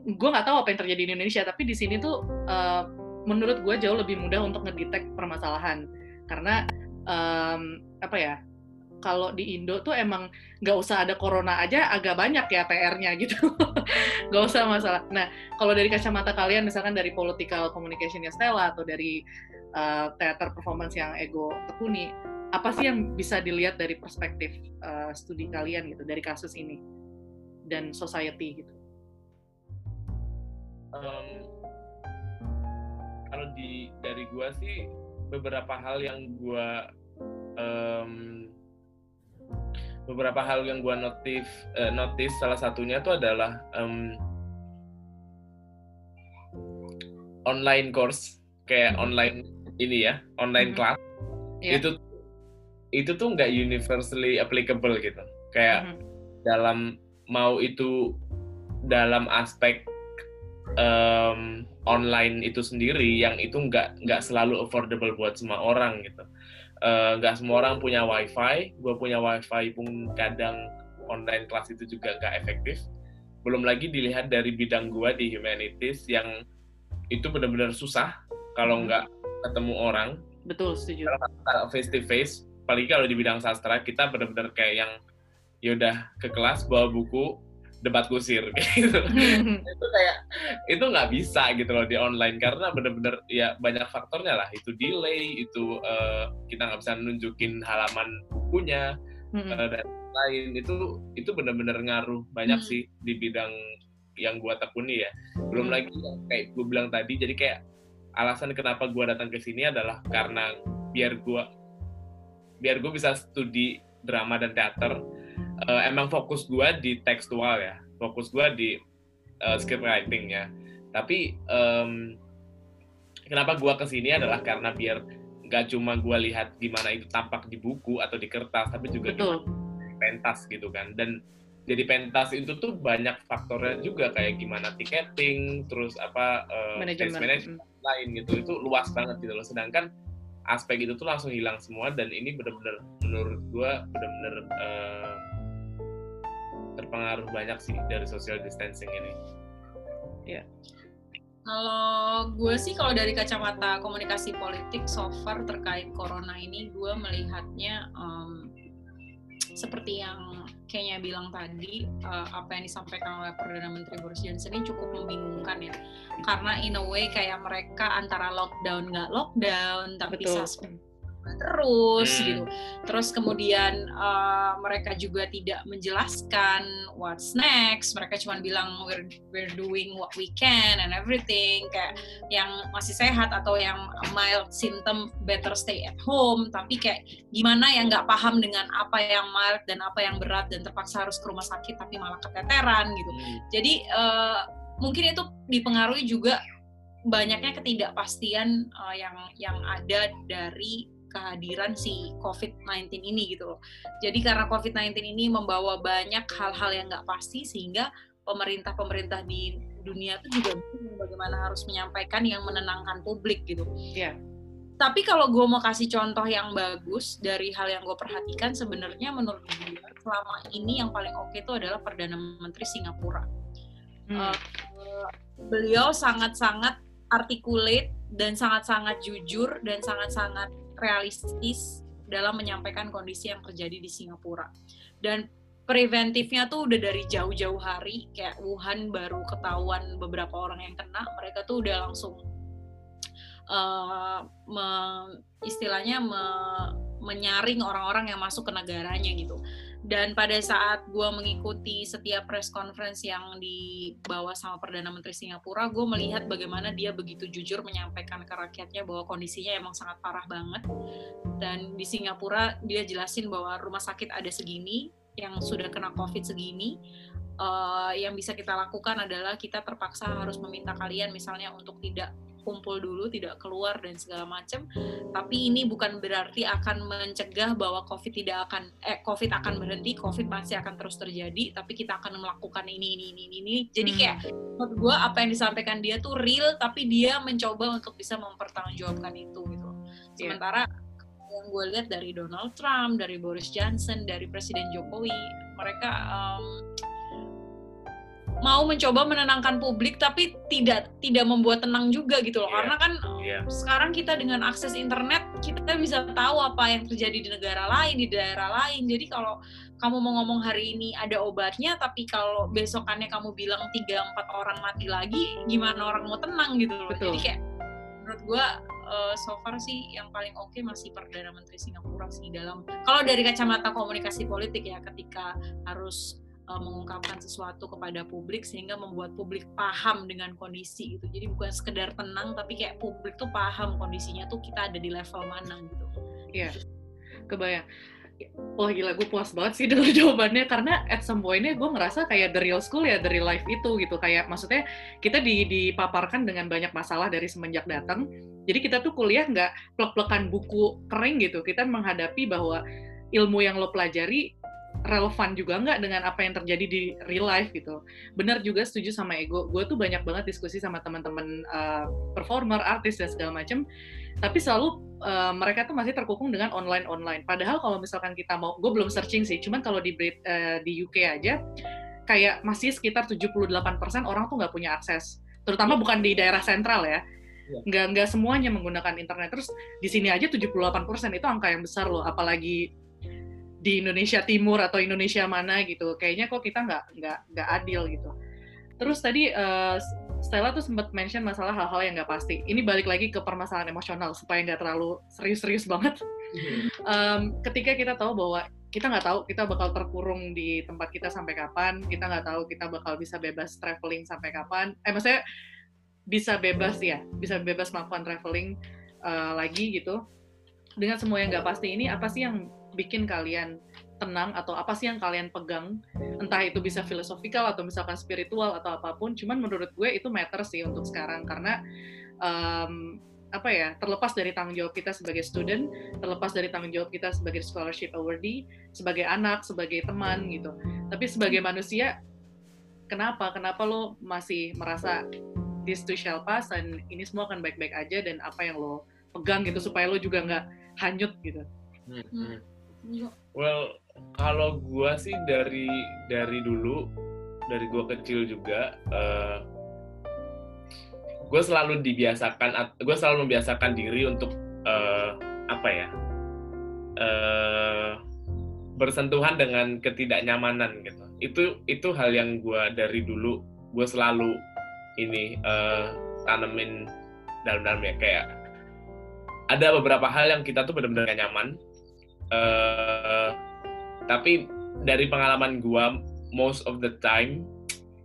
gue nggak tahu apa yang terjadi di Indonesia, tapi di sini tuh eh, menurut gue jauh lebih mudah untuk ngedetect permasalahan. Karena em, apa ya kalau di Indo tuh emang nggak usah ada corona aja agak banyak ya PR-nya gitu. Nggak usah masalah. Nah kalau dari kacamata kalian misalkan dari political communication Stella atau dari uh, teater performance yang ego tekuni apa sih yang bisa dilihat dari perspektif uh, studi kalian gitu dari kasus ini dan society gitu? Em, kalau di dari gua sih beberapa hal yang gua em, beberapa hal yang gua notif eh, notice salah satunya tuh adalah em, online course kayak online ini ya online Mhm. class Iya. itu itu tuh nggak universally applicable gitu kayak Mhm. dalam mau itu dalam aspek em, online itu sendiri yang itu nggak nggak selalu affordable buat semua orang gitu. Eh, nggak semua orang punya wifi. Gue punya wifi pun kadang online kelas itu juga nggak efektif. Belum lagi dilihat dari bidang gue di humanities yang itu benar-benar susah kalau Mhm. nggak ketemu orang. Betul setuju. Face to face apalagi kalau di bidang sastra kita benar-benar kayak yang yaudah ke kelas bawa buku debat kusir gitu. itu kayak itu nggak bisa gitu loh di online karena bener-bener ya banyak faktornya lah itu delay itu uh, kita nggak bisa nunjukin halaman bukunya uh, dan lain itu itu bener-bener ngaruh banyak hmm. sih di bidang yang gua tekuni ya belum hmm. lagi kayak gue bilang tadi jadi kayak alasan kenapa gua datang ke sini adalah karena biar gua biar gue bisa studi drama dan teater uh, emang fokus gue di tekstual ya. Fokus gue di uh, script writing ya. Tapi um, kenapa gue ke sini adalah karena biar nggak cuma gue lihat gimana itu tampak di buku atau di kertas tapi juga Betul. di pentas gitu kan. Dan jadi pentas itu tuh banyak faktornya juga kayak gimana tiketing terus apa uh, manajemen. lain gitu. Itu luas banget gitu loh. Sedangkan aspek itu tuh langsung hilang semua dan ini benar-benar menurut gue benar-benar uh, terpengaruh banyak sih dari social distancing ini. Ya. Kalau gue sih kalau dari kacamata komunikasi politik so far terkait corona ini gue melihatnya um, seperti yang kayaknya bilang tadi uh, apa yang disampaikan oleh Perdana Menteri Boris Johnson ini cukup membingungkan ya karena in a way kayak mereka antara lockdown nggak lockdown tapi Betul. suspend terus hmm. gitu. Terus kemudian uh, mereka juga tidak menjelaskan what's next. Mereka cuma bilang we're we're doing what we can and everything. Kayak yang masih sehat atau yang mild symptom better stay at home. Tapi kayak gimana yang nggak paham dengan apa yang mild dan apa yang berat dan terpaksa harus ke rumah sakit tapi malah keteteran gitu. Hmm. Jadi uh, mungkin itu dipengaruhi juga banyaknya ketidakpastian uh, yang yang ada dari kehadiran si COVID-19 ini gitu loh. Jadi karena COVID-19 ini membawa banyak hal-hal yang nggak pasti sehingga pemerintah-pemerintah di dunia itu juga bagaimana harus menyampaikan yang menenangkan publik gitu. Iya. Yeah. Tapi kalau gue mau kasih contoh yang bagus dari hal yang gue perhatikan sebenarnya menurut gue selama ini yang paling oke itu adalah Perdana Menteri Singapura. Hmm. Uh, beliau sangat-sangat articulate dan sangat-sangat jujur dan sangat-sangat realistis dalam menyampaikan kondisi yang terjadi di Singapura. Dan preventifnya tuh udah dari jauh-jauh hari, kayak Wuhan baru ketahuan beberapa orang yang kena, mereka tuh udah langsung uh, me, istilahnya me, menyaring orang-orang yang masuk ke negaranya gitu dan pada saat gue mengikuti setiap press conference yang dibawa sama Perdana Menteri Singapura, gue melihat bagaimana dia begitu jujur menyampaikan ke rakyatnya bahwa kondisinya emang sangat parah banget. Dan di Singapura dia jelasin bahwa rumah sakit ada segini, yang sudah kena COVID segini, uh, yang bisa kita lakukan adalah kita terpaksa harus meminta kalian misalnya untuk tidak kumpul dulu, tidak keluar dan segala macam. Tapi ini bukan berarti akan mencegah bahwa COVID tidak akan eh COVID akan berhenti, COVID masih akan terus terjadi, tapi kita akan melakukan ini ini ini ini. Jadi kayak hmm. menurut gue apa yang disampaikan dia tuh real, tapi dia mencoba untuk bisa mempertanggungjawabkan itu gitu. Iya. Sementara yeah. yang gue lihat dari Donald Trump, dari Boris Johnson, dari Presiden Jokowi, mereka um, mau mencoba menenangkan publik tapi tidak tidak membuat tenang juga gitu loh yeah. karena kan yeah. sekarang kita dengan akses internet kita bisa tahu apa yang terjadi di negara lain di daerah lain jadi kalau kamu mau ngomong hari ini ada obatnya tapi kalau besokannya kamu bilang tiga empat orang mati lagi gimana orang mau tenang gitu loh Betul. jadi kayak menurut gue uh, so far sih yang paling oke okay masih perdana menteri Singapura sih dalam kalau dari kacamata komunikasi politik ya ketika harus uh, mengungkapkan sesuatu kepada publik sehingga membuat publik paham dengan kondisi itu. Jadi bukan sekedar tenang tapi kayak publik tuh paham kondisinya tuh kita ada di level mana gitu. Iya. Kebayang. Wah gila, gue puas banget sih dengan jawabannya karena at some point gue ngerasa kayak the real school ya, the real life itu gitu. Kayak maksudnya kita di, dipaparkan dengan banyak masalah dari semenjak datang. Jadi kita tuh kuliah nggak plek-plekan buku kering gitu. Kita menghadapi bahwa ilmu yang lo pelajari relevan juga nggak dengan apa yang terjadi di real life gitu. Benar juga setuju sama ego. Gue tuh banyak banget diskusi sama teman-teman uh, performer, artis dan segala macam. Tapi selalu uh, mereka tuh masih terkukung dengan online online. Padahal kalau misalkan kita mau, gue belum searching sih. Cuman kalau di uh, di UK aja, kayak masih sekitar 78% orang tuh nggak punya akses. Terutama bukan di daerah sentral ya. Iya. Nggak nggak semuanya menggunakan internet. Terus di sini aja 78% itu angka yang besar loh. Apalagi di Indonesia Timur atau Indonesia mana gitu. Kayaknya kok kita nggak nggak nggak adil gitu. Terus tadi uh, Stella tuh sempat mention masalah hal-hal yang nggak pasti. Ini balik lagi ke permasalahan emosional supaya nggak terlalu serius-serius banget. um, ketika kita tahu bahwa kita nggak tahu kita bakal terkurung di tempat kita sampai kapan, kita nggak tahu kita bakal bisa bebas traveling sampai kapan. Eh maksudnya bisa bebas ya, bisa bebas melakukan traveling uh, lagi gitu. Dengan semua yang nggak pasti ini, apa sih yang bikin kalian tenang atau apa sih yang kalian pegang entah itu bisa filosofikal atau misalkan spiritual atau apa pun cuman menurut gue itu matter sih untuk sekarang. Karena um, apa ya terlepas dari tanggung jawab kita sebagai student terlepas dari tanggung jawab kita sebagai scholarship awardee sebagai anak sebagai teman gitu. Tapi sebagai manusia kenapa? Kenapa lo masih merasa this too shall pass dan ini semua akan baik-baik aja dan apa yang lo pegang gitu supaya lo juga nggak hanyut gitu? Hmm. Well, kalau gue sih dari dari dulu, dari gue kecil juga, uh, eh, gue selalu dibiasakan, gue selalu membiasakan diri untuk uh, apa ya, uh, bersentuhan dengan ketidaknyamanan gitu. Itu itu hal yang gue dari dulu gue selalu ini uh, tanemin dalam-dalam ya. Kayak ada beberapa hal yang kita tuh benar-benar nyaman uh, tapi dari pengalaman gua most of the time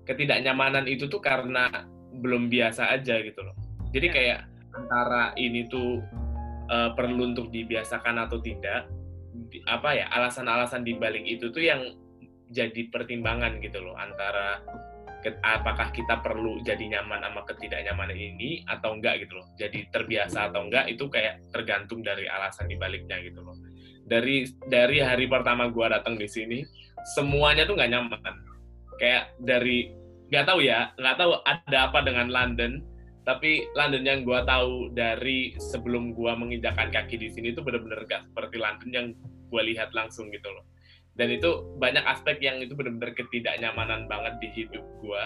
ketidaknyamanan itu tuh karena belum biasa aja gitu loh jadi ya. kayak antara ini tuh uh, perlu untuk dibiasakan atau tidak apa ya alasan-alasan di balik itu tuh yang jadi pertimbangan gitu loh antara apakah kita perlu jadi nyaman sama ketidaknyamanan ini atau enggak gitu loh. Jadi terbiasa atau enggak itu kayak tergantung dari alasan di baliknya gitu loh dari dari hari pertama gue datang di sini semuanya tuh nggak nyaman. Kayak dari nggak tahu ya nggak tahu ada apa dengan London tapi London yang gue tahu dari sebelum gue menginjakan kaki di sini itu benar-benar gak seperti London yang gue lihat langsung gitu loh. Dan itu banyak aspek yang itu benar-benar ketidaknyamanan banget di hidup gue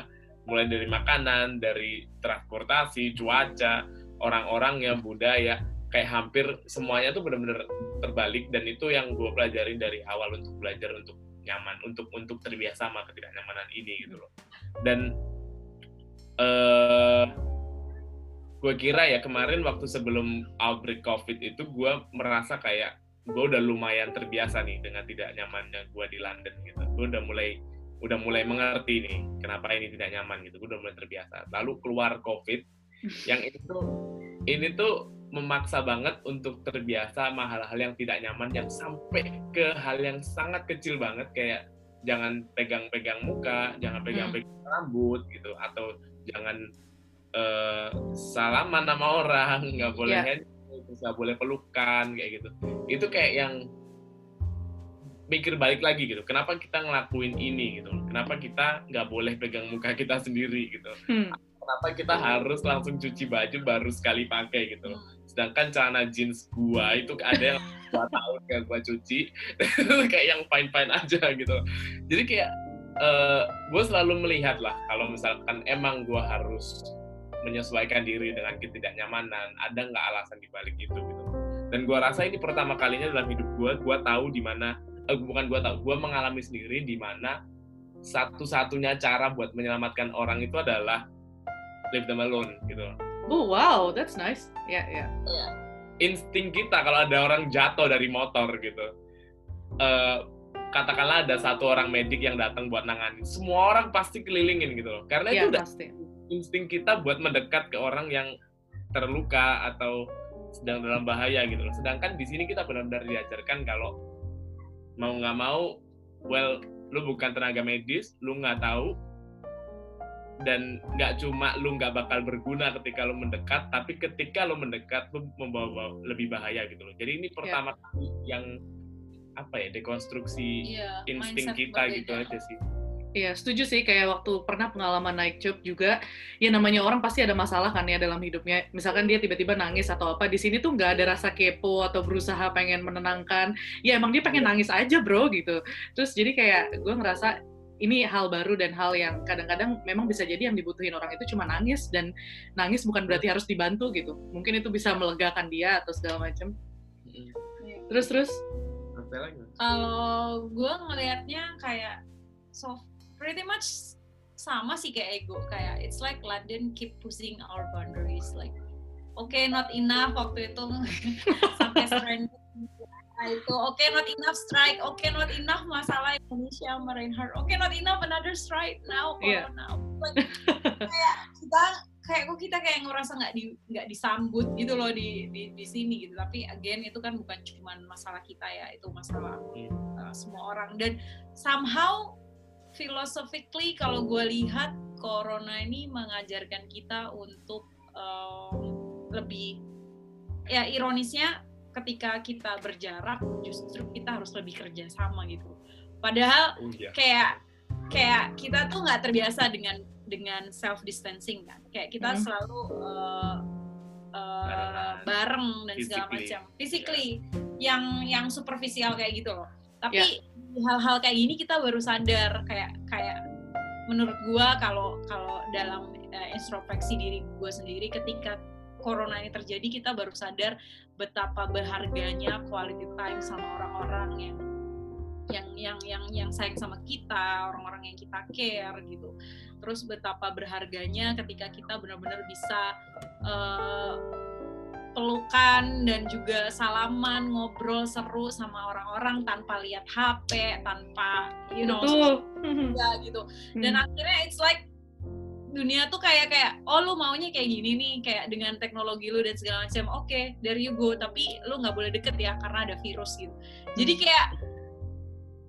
mulai dari makanan dari transportasi cuaca orang-orang yang budaya kayak hampir semuanya tuh benar-benar terbalik dan itu yang gue pelajarin dari awal untuk belajar untuk nyaman untuk untuk terbiasa sama ketidaknyamanan ini gitu loh. Dan uh, gue kira ya kemarin waktu sebelum outbreak covid itu gue merasa kayak gue udah lumayan terbiasa nih dengan tidak nyamannya gue di London gitu. Gue udah mulai udah mulai mengerti nih kenapa ini tidak nyaman gitu. Gue udah mulai terbiasa. Lalu keluar covid yang itu ini tuh memaksa banget untuk terbiasa sama hal-hal yang tidak nyaman yang sampai ke hal yang sangat kecil banget kayak jangan pegang-pegang muka, jangan pegang-pegang hmm. rambut gitu atau jangan uh, salaman sama orang, nggak boleh yeah. handphone, nggak boleh pelukan kayak gitu. Itu kayak yang mikir balik lagi gitu. Kenapa kita ngelakuin ini gitu? Kenapa kita nggak boleh pegang muka kita sendiri gitu? Hmm. Kenapa kita harus langsung cuci baju baru sekali pakai gitu? Sedangkan celana jeans gua itu ada yang dua tahun gak gua cuci. Kayak yang fine fine aja gitu. Jadi kayak uh, gua selalu melihat lah kalau misalkan emang gua harus menyesuaikan diri dengan ketidaknyamanan ada nggak alasan dibalik itu gitu. Dan gua rasa ini pertama kalinya dalam hidup gua gua tahu di mana uh, bukan gua tahu gua mengalami sendiri di mana satu-satunya cara buat menyelamatkan orang itu adalah leave them alone gitu Oh wow, that's nice. Ya yeah, ya. Yeah. Yeah. Insting kita kalau ada orang jatuh dari motor gitu, uh, katakanlah ada satu orang medik yang datang buat nanganin, semua orang pasti kelilingin gitu loh. Karena yeah, itu udah pasti. insting kita buat mendekat ke orang yang terluka atau sedang dalam bahaya gitu loh. Sedangkan di sini kita benar-benar diajarkan kalau mau nggak mau, well, lu bukan tenaga medis, lu nggak tahu, dan nggak cuma lu nggak bakal berguna ketika lu mendekat tapi ketika lu mendekat lu membawa lebih bahaya gitu loh jadi ini iya. pertama yeah. kali yang apa ya dekonstruksi yeah, insting kita gitu aja sih Iya, setuju sih. Kayak waktu pernah pengalaman naik cup juga, ya namanya orang pasti ada masalah kan ya dalam hidupnya. Misalkan dia tiba-tiba nangis atau apa, di sini tuh nggak ada rasa kepo atau berusaha pengen menenangkan. Ya emang dia pengen iya. nangis aja bro gitu. Terus jadi kayak gue ngerasa ini hal baru dan hal yang kadang-kadang memang bisa jadi yang dibutuhin orang itu cuma nangis dan nangis bukan berarti harus dibantu gitu. Mungkin itu bisa melegakan dia atau segala macam terus terus? Kalau gue ngelihatnya kayak so pretty much sama sih kayak ego. Kayak it's like London keep pushing our boundaries like oke okay, not enough waktu itu. Sampai stranded itu. Oke okay, not enough strike. Oke okay, not enough masalah Indonesia Reinhardt. Oke okay, not enough another strike now corona like, kayak kita kayak kok kita kayak ngerasa nggak di nggak disambut gitu loh di, di di sini gitu. Tapi again itu kan bukan cuma masalah kita ya itu masalah uh, semua orang. Dan somehow philosophically kalau gue lihat corona ini mengajarkan kita untuk um, lebih ya ironisnya ketika kita berjarak justru kita harus lebih kerja sama gitu. Padahal Oh iya. kayak kayak kita tuh nggak terbiasa dengan dengan self distancing kan. Kayak kita Mhm. selalu uh, uh, bareng dan segala macam. Physically. Yang yang superficial kayak gitu loh. Tapi di hal-hal kayak gini kita baru sadar kayak kayak menurut gua kalau kalau dalam uh, introspeksi diri gua sendiri ketika corona ini terjadi kita baru sadar betapa berharganya quality time sama orang-orang yang yang yang yang yang sayang sama kita orang-orang yang kita care gitu. Terus betapa berharganya ketika kita benar-benar bisa eh, pelukan dan juga salaman ngobrol seru sama orang-orang tanpa lihat HP tanpa you know juga gitu. Dan Hmm. akhirnya it's like dunia tuh kayak kayak oh lu maunya kayak gini nih kayak dengan teknologi lu dan segala macam. Oke there you go. Tapi lu nggak boleh deket ya karena ada virus gitu. Jadi kayak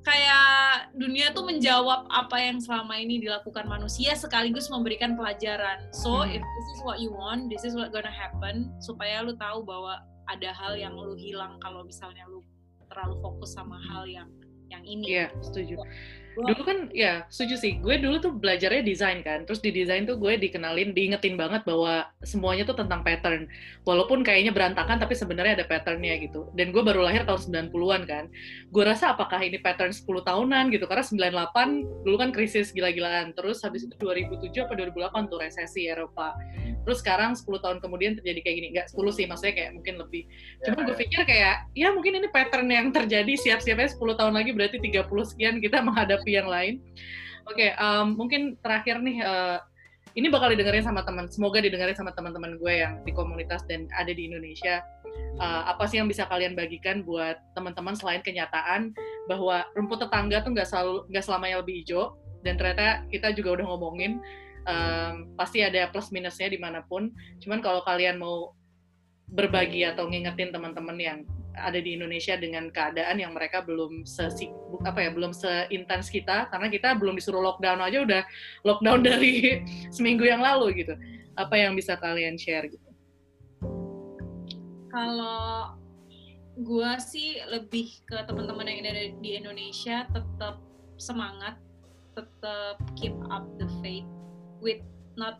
kayak dunia tuh menjawab apa yang selama ini dilakukan manusia sekaligus memberikan pelajaran. So Hmm. if this is what you want this is what gonna happen supaya lu tahu bahwa ada hal yang lu hilang kalau misalnya lu terlalu fokus sama hal yang yang ini. Iya, setuju. Dulu kan, ya setuju sih. Gue dulu tuh belajarnya desain kan. Terus di desain tuh gue dikenalin, diingetin banget bahwa semuanya tuh tentang pattern. Walaupun kayaknya berantakan, tapi sebenarnya ada patternnya gitu. Dan gue baru lahir tahun 90-an kan. Gue rasa apakah ini pattern 10 tahunan gitu. Karena 98 dulu kan krisis gila-gilaan. Terus habis itu 2007 apa 2008 tuh resesi Eropa. Terus sekarang 10 tahun kemudian terjadi kayak gini. Nggak 10 sih, maksudnya kayak mungkin lebih. Cuma gue pikir kayak, ya mungkin ini pattern yang terjadi siap-siapnya 10 tahun lagi berarti 30 sekian kita menghadapi yang lain. Oke, em, mungkin terakhir nih, eh, ini bakal didengerin sama teman, semoga didengerin sama teman-teman gue yang di komunitas dan ada di Indonesia. Eh, apa sih yang bisa kalian bagikan buat teman-teman selain kenyataan bahwa rumput tetangga tuh nggak selalu nggak selamanya lebih hijau dan ternyata kita juga udah ngomongin em, pasti ada plus minusnya di mana pun. Cuman kalau kalian mau berbagi atau ngingetin teman-teman yang ada di Indonesia dengan keadaan yang mereka belum sesibuk apa ya belum seintens kita karena kita belum disuruh lockdown aja udah lockdown dari seminggu yang lalu gitu apa yang bisa kalian share gitu Kalau gua sih lebih ke teman-teman yang ada di Indonesia tetap semangat, tetap keep up the faith with not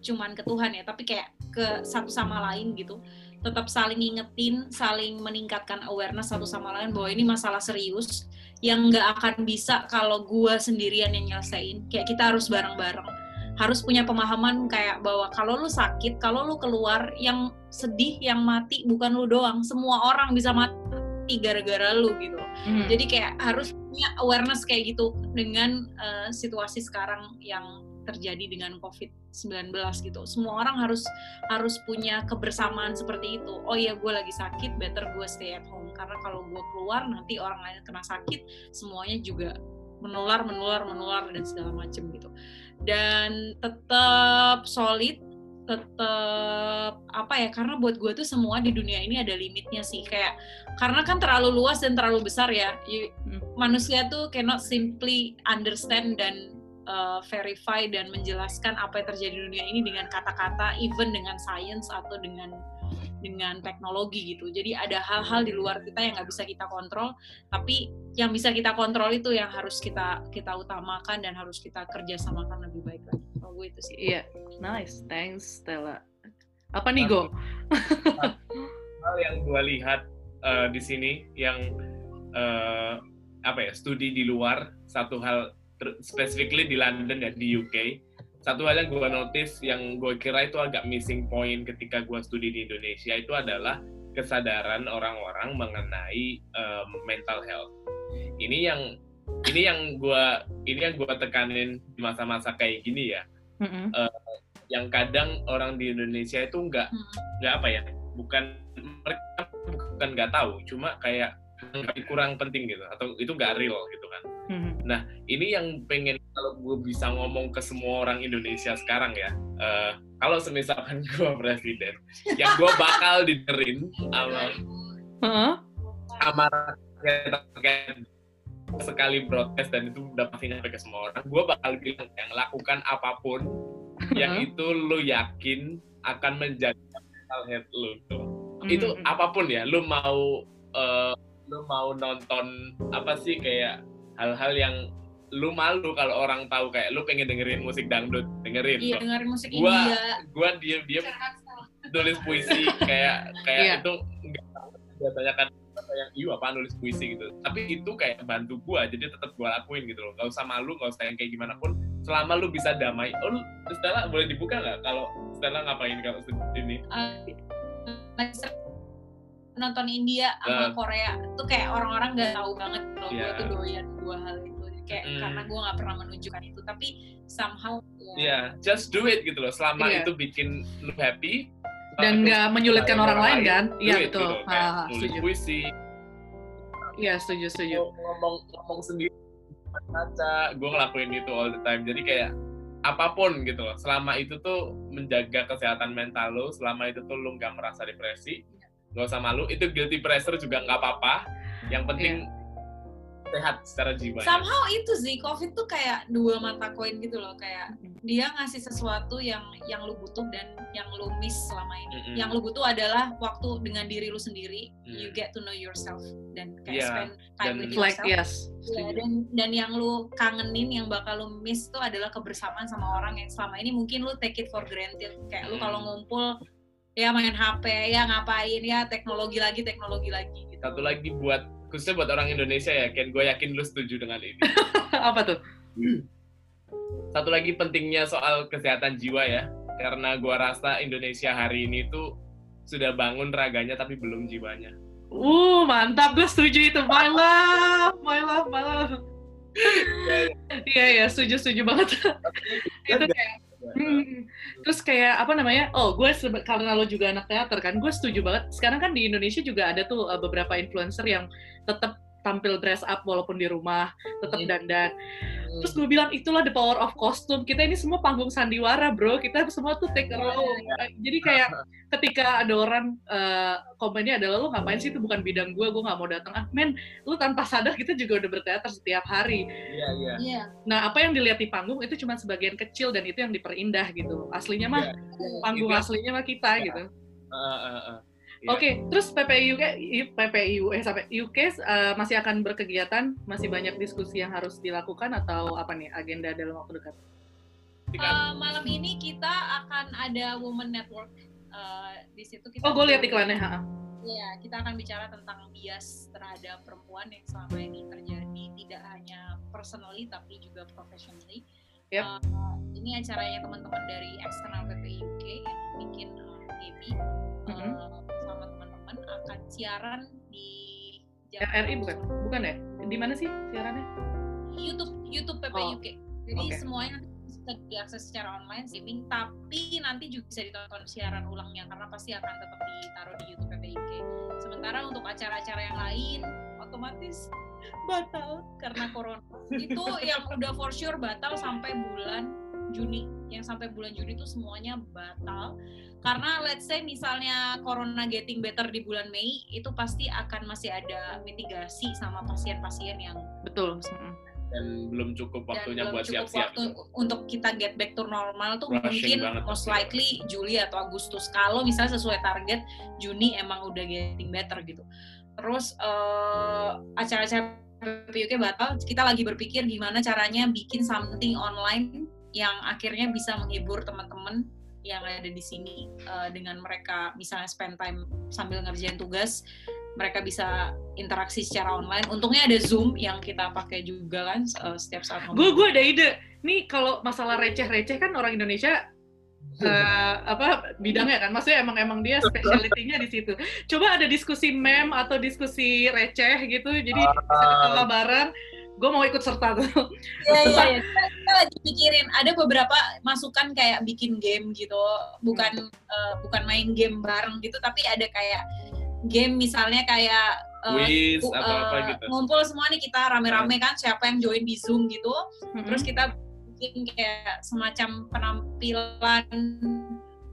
cuman ke Tuhan ya, tapi kayak ke satu sama lain gitu. Tetap saling ngingetin, saling meningkatkan awareness satu sama lain bahwa ini masalah serius yang nggak akan bisa kalau gua sendirian yang nyelesain. Kayak kita harus bareng-bareng harus punya pemahaman kayak bahwa kalau lu sakit, kalau lu keluar yang sedih, yang mati bukan lu doang, semua orang bisa mati gara-gara lu gitu. Hmm. Jadi kayak harus punya awareness kayak gitu dengan eh, situasi sekarang yang terjadi dengan COVID-19 gitu. Semua orang harus harus punya kebersamaan seperti itu. Oh iya, gue lagi sakit, better gue stay at home karena kalau gue keluar nanti orang lain kena sakit, semuanya juga menular, menular, menular dan segala macem gitu. Dan tetap solid, tetap apa ya? Karena buat gue tuh semua di dunia ini ada limitnya sih. Kayak karena kan terlalu luas dan terlalu besar ya. You- Hmm. manusia tuh cannot simply understand dan uh, verify dan menjelaskan apa yang terjadi di dunia ini dengan kata-kata, even dengan science atau dengan dengan teknologi gitu. Jadi ada hal-hal di luar kita yang nggak bisa kita kontrol, tapi yang bisa kita kontrol itu yang harus kita kita utamakan dan harus kita kerjasamakan lebih baik lagi. Kalau gue itu sih. iya nice thanks Stella apa nih Go hal yang gue lihat eh, di sini yang eh, apa ya studi di luar satu hal specifically di London ya di UK satu hal yang gue notice yang gue kira itu agak missing point ketika gue studi di Indonesia itu adalah kesadaran orang-orang mengenai um, mental health. Ini yang ini yang gua ini yang gua tekanin di masa-masa kayak gini ya. Mm-mm. Yang kadang orang di Indonesia itu nggak Hmm. nggak apa ya, bukan mereka bukan nggak tahu, cuma kayak nggak kurang penting gitu atau itu nggak real gitu kan. Mhm. ini yang pengen kalau gue bisa ngomong ke semua orang Indonesia sekarang ya eh, kalau semisalkan gue presiden yang gue bakal diderin sama Heeh. sama rakyat terkait sekali protes dan itu udah pasti nyampe ke semua orang gue bakal bilang yang lakukan apa pun yang itu lu yakin akan menjaga mental health lu tuh Mhm. itu apa pun ya lu mau eh, lu mau nonton apa sih kayak hal-hal yang lu malu kalau orang tahu kayak lu pengen dengerin musik dangdut dengerin. Iya dengerin musik Gua- India. gua diem diem nulis puisi kayak kayak Iya. itu enggak biasanya kan apa yang iya apa nulis puisi gitu. Tapi itu kayak bantu gua jadi tetap gua lakuin gitu loh. Gak usah malu gak usah yang kayak gimana pun. Selama lu bisa damai oh lu Stella boleh dibuka nggak? Kalau Stella ngapain kalau ini? Sering nonton India sama Eh. Korea tuh kayak orang-orang nggak tahu banget kalau gue Iya. tuh doyan dua hal itu kayak Mm. karena gue nggak pernah menunjukkan itu tapi somehow ya, Iya, just do it gitu loh. Selama Iya. itu bikin lu happy Dan uh, nggak menyulitkan lain orang lain kan? Iya betul. gitu. Kayak Ah, nulis setuju. puisi, Iya setuju setuju. ngomong ngomong sendiri, baca, gue ngelakuin itu all the time. Jadi kayak apa pun gitu loh. Selama itu tuh menjaga kesehatan mental lu, selama itu tuh lu nggak merasa depresi, nggak usah malu. Itu guilty pleasure juga nggak apa-apa. Yang penting sehat secara jiwa. somehow itu sih covid tuh kayak dua mata koin gitu loh kayak dia ngasih sesuatu yang yang lu butuh dan yang lu miss selama ini Mm-mm. yang lu butuh adalah waktu dengan diri lu sendiri Hmm. you get to know yourself dan kayak Iya, spend time dan- with Like yourself yes. Iya, Setuju. dan dan yang lu kangenin yang bakal lu miss tuh adalah kebersamaan sama orang yang selama ini mungkin lu take it for granted kayak lu Hmm. kalau ngumpul ya main HP ya ngapain ya teknologi lagi teknologi lagi gitu Satu lagi buat khususnya buat orang Indonesia ya, Ken, gue yakin lu setuju dengan ini. Apa tuh? satu lagi pentingnya soal kesehatan jiwa ya karena gua rasa Indonesia hari ini tuh sudah bangun raganya tapi belum jiwanya Uh mantap, gue setuju itu. My love, my love, my love. Iya iya, setuju setuju banget. itu kayak Hmm. Terus kayak apa namanya? Oh, gue karena lo juga anak teater kan, gue setuju banget. Sekarang kan di Indonesia juga ada tuh uh, beberapa influencer yang tetap tampil dress up walaupun di rumah, tetap Hmm. dandan. Terus gue bilang itulah the power of costume. Kita ini semua panggung sandiwara, bro. Kita semua tuh take a role. Jadi kayak ketika ada orang uh, komennya adalah lo ngapain sih itu bukan bidang gue, gue nggak mau datang. Ah, men, lu tanpa sadar kita juga udah berteater setiap hari. iya iya iya Nah, apa yang dilihat di panggung itu cuma sebagian kecil dan itu yang diperindah gitu. Aslinya mah panggung aslinya mah kita gitu. Uh, uh, uh. Iya. Oke, terus PPI UK, PPI eh sampai UK uh, masih akan berkegiatan, masih banyak diskusi yang harus dilakukan atau apa nih agenda dalam waktu dekat? Eh, malam ini kita akan ada Women Network Eh, di situ kita Oh, gue lihat iklannya. ha. Iya, kita akan bicara tentang bias terhadap perempuan yang selama ini terjadi tidak hanya personally tapi juga professionally. Yep. Eh, ini acaranya teman-teman dari eksternal PPI UK yang bikin uh, Gaby eh, sama teman-teman akan siaran di RRI bukan? Bukan ya? Di mana sih siarannya? YouTube YouTube PPI Oh. Jadi oke. semuanya bisa diakses secara online streaming, tapi nanti juga bisa ditonton siaran ulangnya karena pasti akan tetap ditaruh di YouTube PPI UK. Sementara untuk acara-acara yang lain otomatis batal karena corona. Itu yang udah for sure batal sampai bulan Juni. Yang sampai bulan Juni itu semuanya batal. Karena let's say misalnya corona getting better di bulan Mei, itu pasti akan masih ada mitigasi sama pasien-pasien yang Betul. Dan belum cukup dan waktunya belum buat siap-siap waktu untuk kita get back to normal tuh Rushing mungkin banget most likely Juli atau Agustus kalau misalnya sesuai target Juni emang udah getting better gitu terus eh, acara-acara PUK batal kita lagi berpikir gimana caranya bikin something online yang akhirnya bisa menghibur teman-teman yang ada di sini eh, dengan mereka misalnya spend time sambil ngerjain tugas mereka bisa interaksi secara online. Untungnya ada Zoom yang kita pakai juga kan eh, setiap saat Gue gue ada ide. Nih kalau masalah receh-receh kan orang Indonesia uh, apa bidangnya kan? Maksudnya emang emang dia specialty-nya di situ. Coba ada diskusi mem atau diskusi receh gitu jadi uh, bisa ketawa bareng gue mau ikut serta tuh iya iya ya. kita, lagi pikirin ada beberapa masukan kayak bikin game gitu bukan hmm. uh, bukan main game bareng gitu tapi ada kayak game misalnya kayak uh, Quiz, uh, apa -apa gitu. ngumpul semua nih kita rame-rame kan siapa yang join di Zoom gitu. Mm-hmm. Terus kita bikin kayak semacam penampilan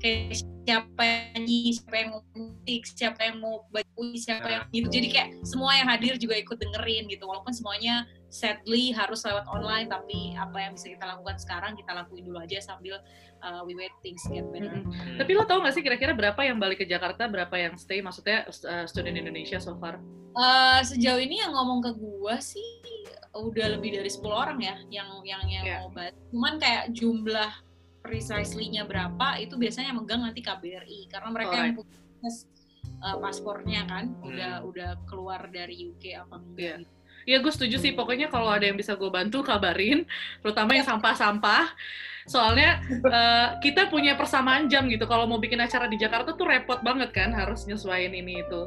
kayak siapa yang nyanyi, siapa yang mau musik, siapa yang mau baca siapa yang gitu. Jadi kayak semua yang hadir juga ikut dengerin gitu. Walaupun semuanya sadly harus lewat online, tapi apa yang bisa kita lakukan sekarang kita lakuin dulu aja sambil uh, we wait things get better. Mm -hmm. Tapi lo tau gak sih kira-kira berapa yang balik ke Jakarta, berapa yang stay? Maksudnya uh, student Indonesia so far? Uh, sejauh ini yang ngomong ke gua sih udah lebih dari 10 orang ya yang yang yang yeah. mau balik. Cuman kayak jumlah precisely-nya berapa itu biasanya megang nanti KBRI karena mereka oh, yang punya uh, paspornya kan hmm. udah udah keluar dari UK apa enggak yeah. gitu. Iya gue setuju sih. Pokoknya kalau ada yang bisa gue bantu kabarin. Terutama yang sampah-sampah. Soalnya uh, kita punya persamaan jam gitu. Kalau mau bikin acara di Jakarta tuh repot banget kan harus nyesuaiin ini itu.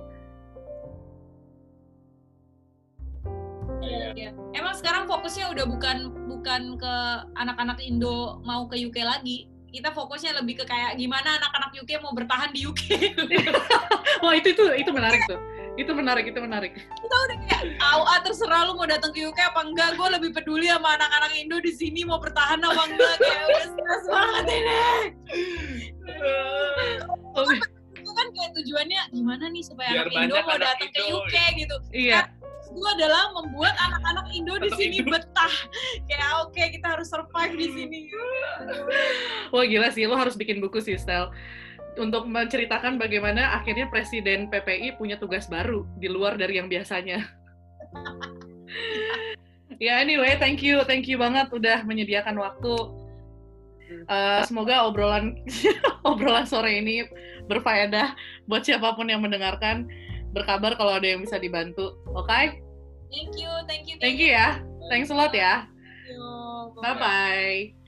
Iya, iya. Emang sekarang fokusnya udah bukan bukan ke anak-anak Indo mau ke UK lagi. Kita fokusnya lebih ke kayak gimana anak-anak UK mau bertahan di UK. Wah itu itu itu menarik tuh itu menarik itu menarik. Kita udah kayak tahu ah terserah lu mau datang ke UK apa enggak. Gue lebih peduli sama anak-anak Indo di sini mau bertahan apa enggak. Kayak udah stres banget ini. Itu kan kayak tujuannya gimana nih supaya Biar anak Indo mau datang ke UK gitu. Iya. Gue adalah membuat anak-anak Indo di sini betah. Kayak oke okay, kita harus survive di sini. Wah gila sih lo harus bikin buku sih Stel untuk menceritakan bagaimana akhirnya Presiden PPI punya tugas baru di luar dari yang biasanya. ya yeah, anyway, thank you, thank you banget udah menyediakan waktu. Uh, semoga obrolan obrolan sore ini berfaedah buat siapa pun yang mendengarkan. Berkabar kalau ada yang bisa dibantu, oke? Okay? Thank you, thank you, thank, thank you ya, thanks a lot ya. Bye bye.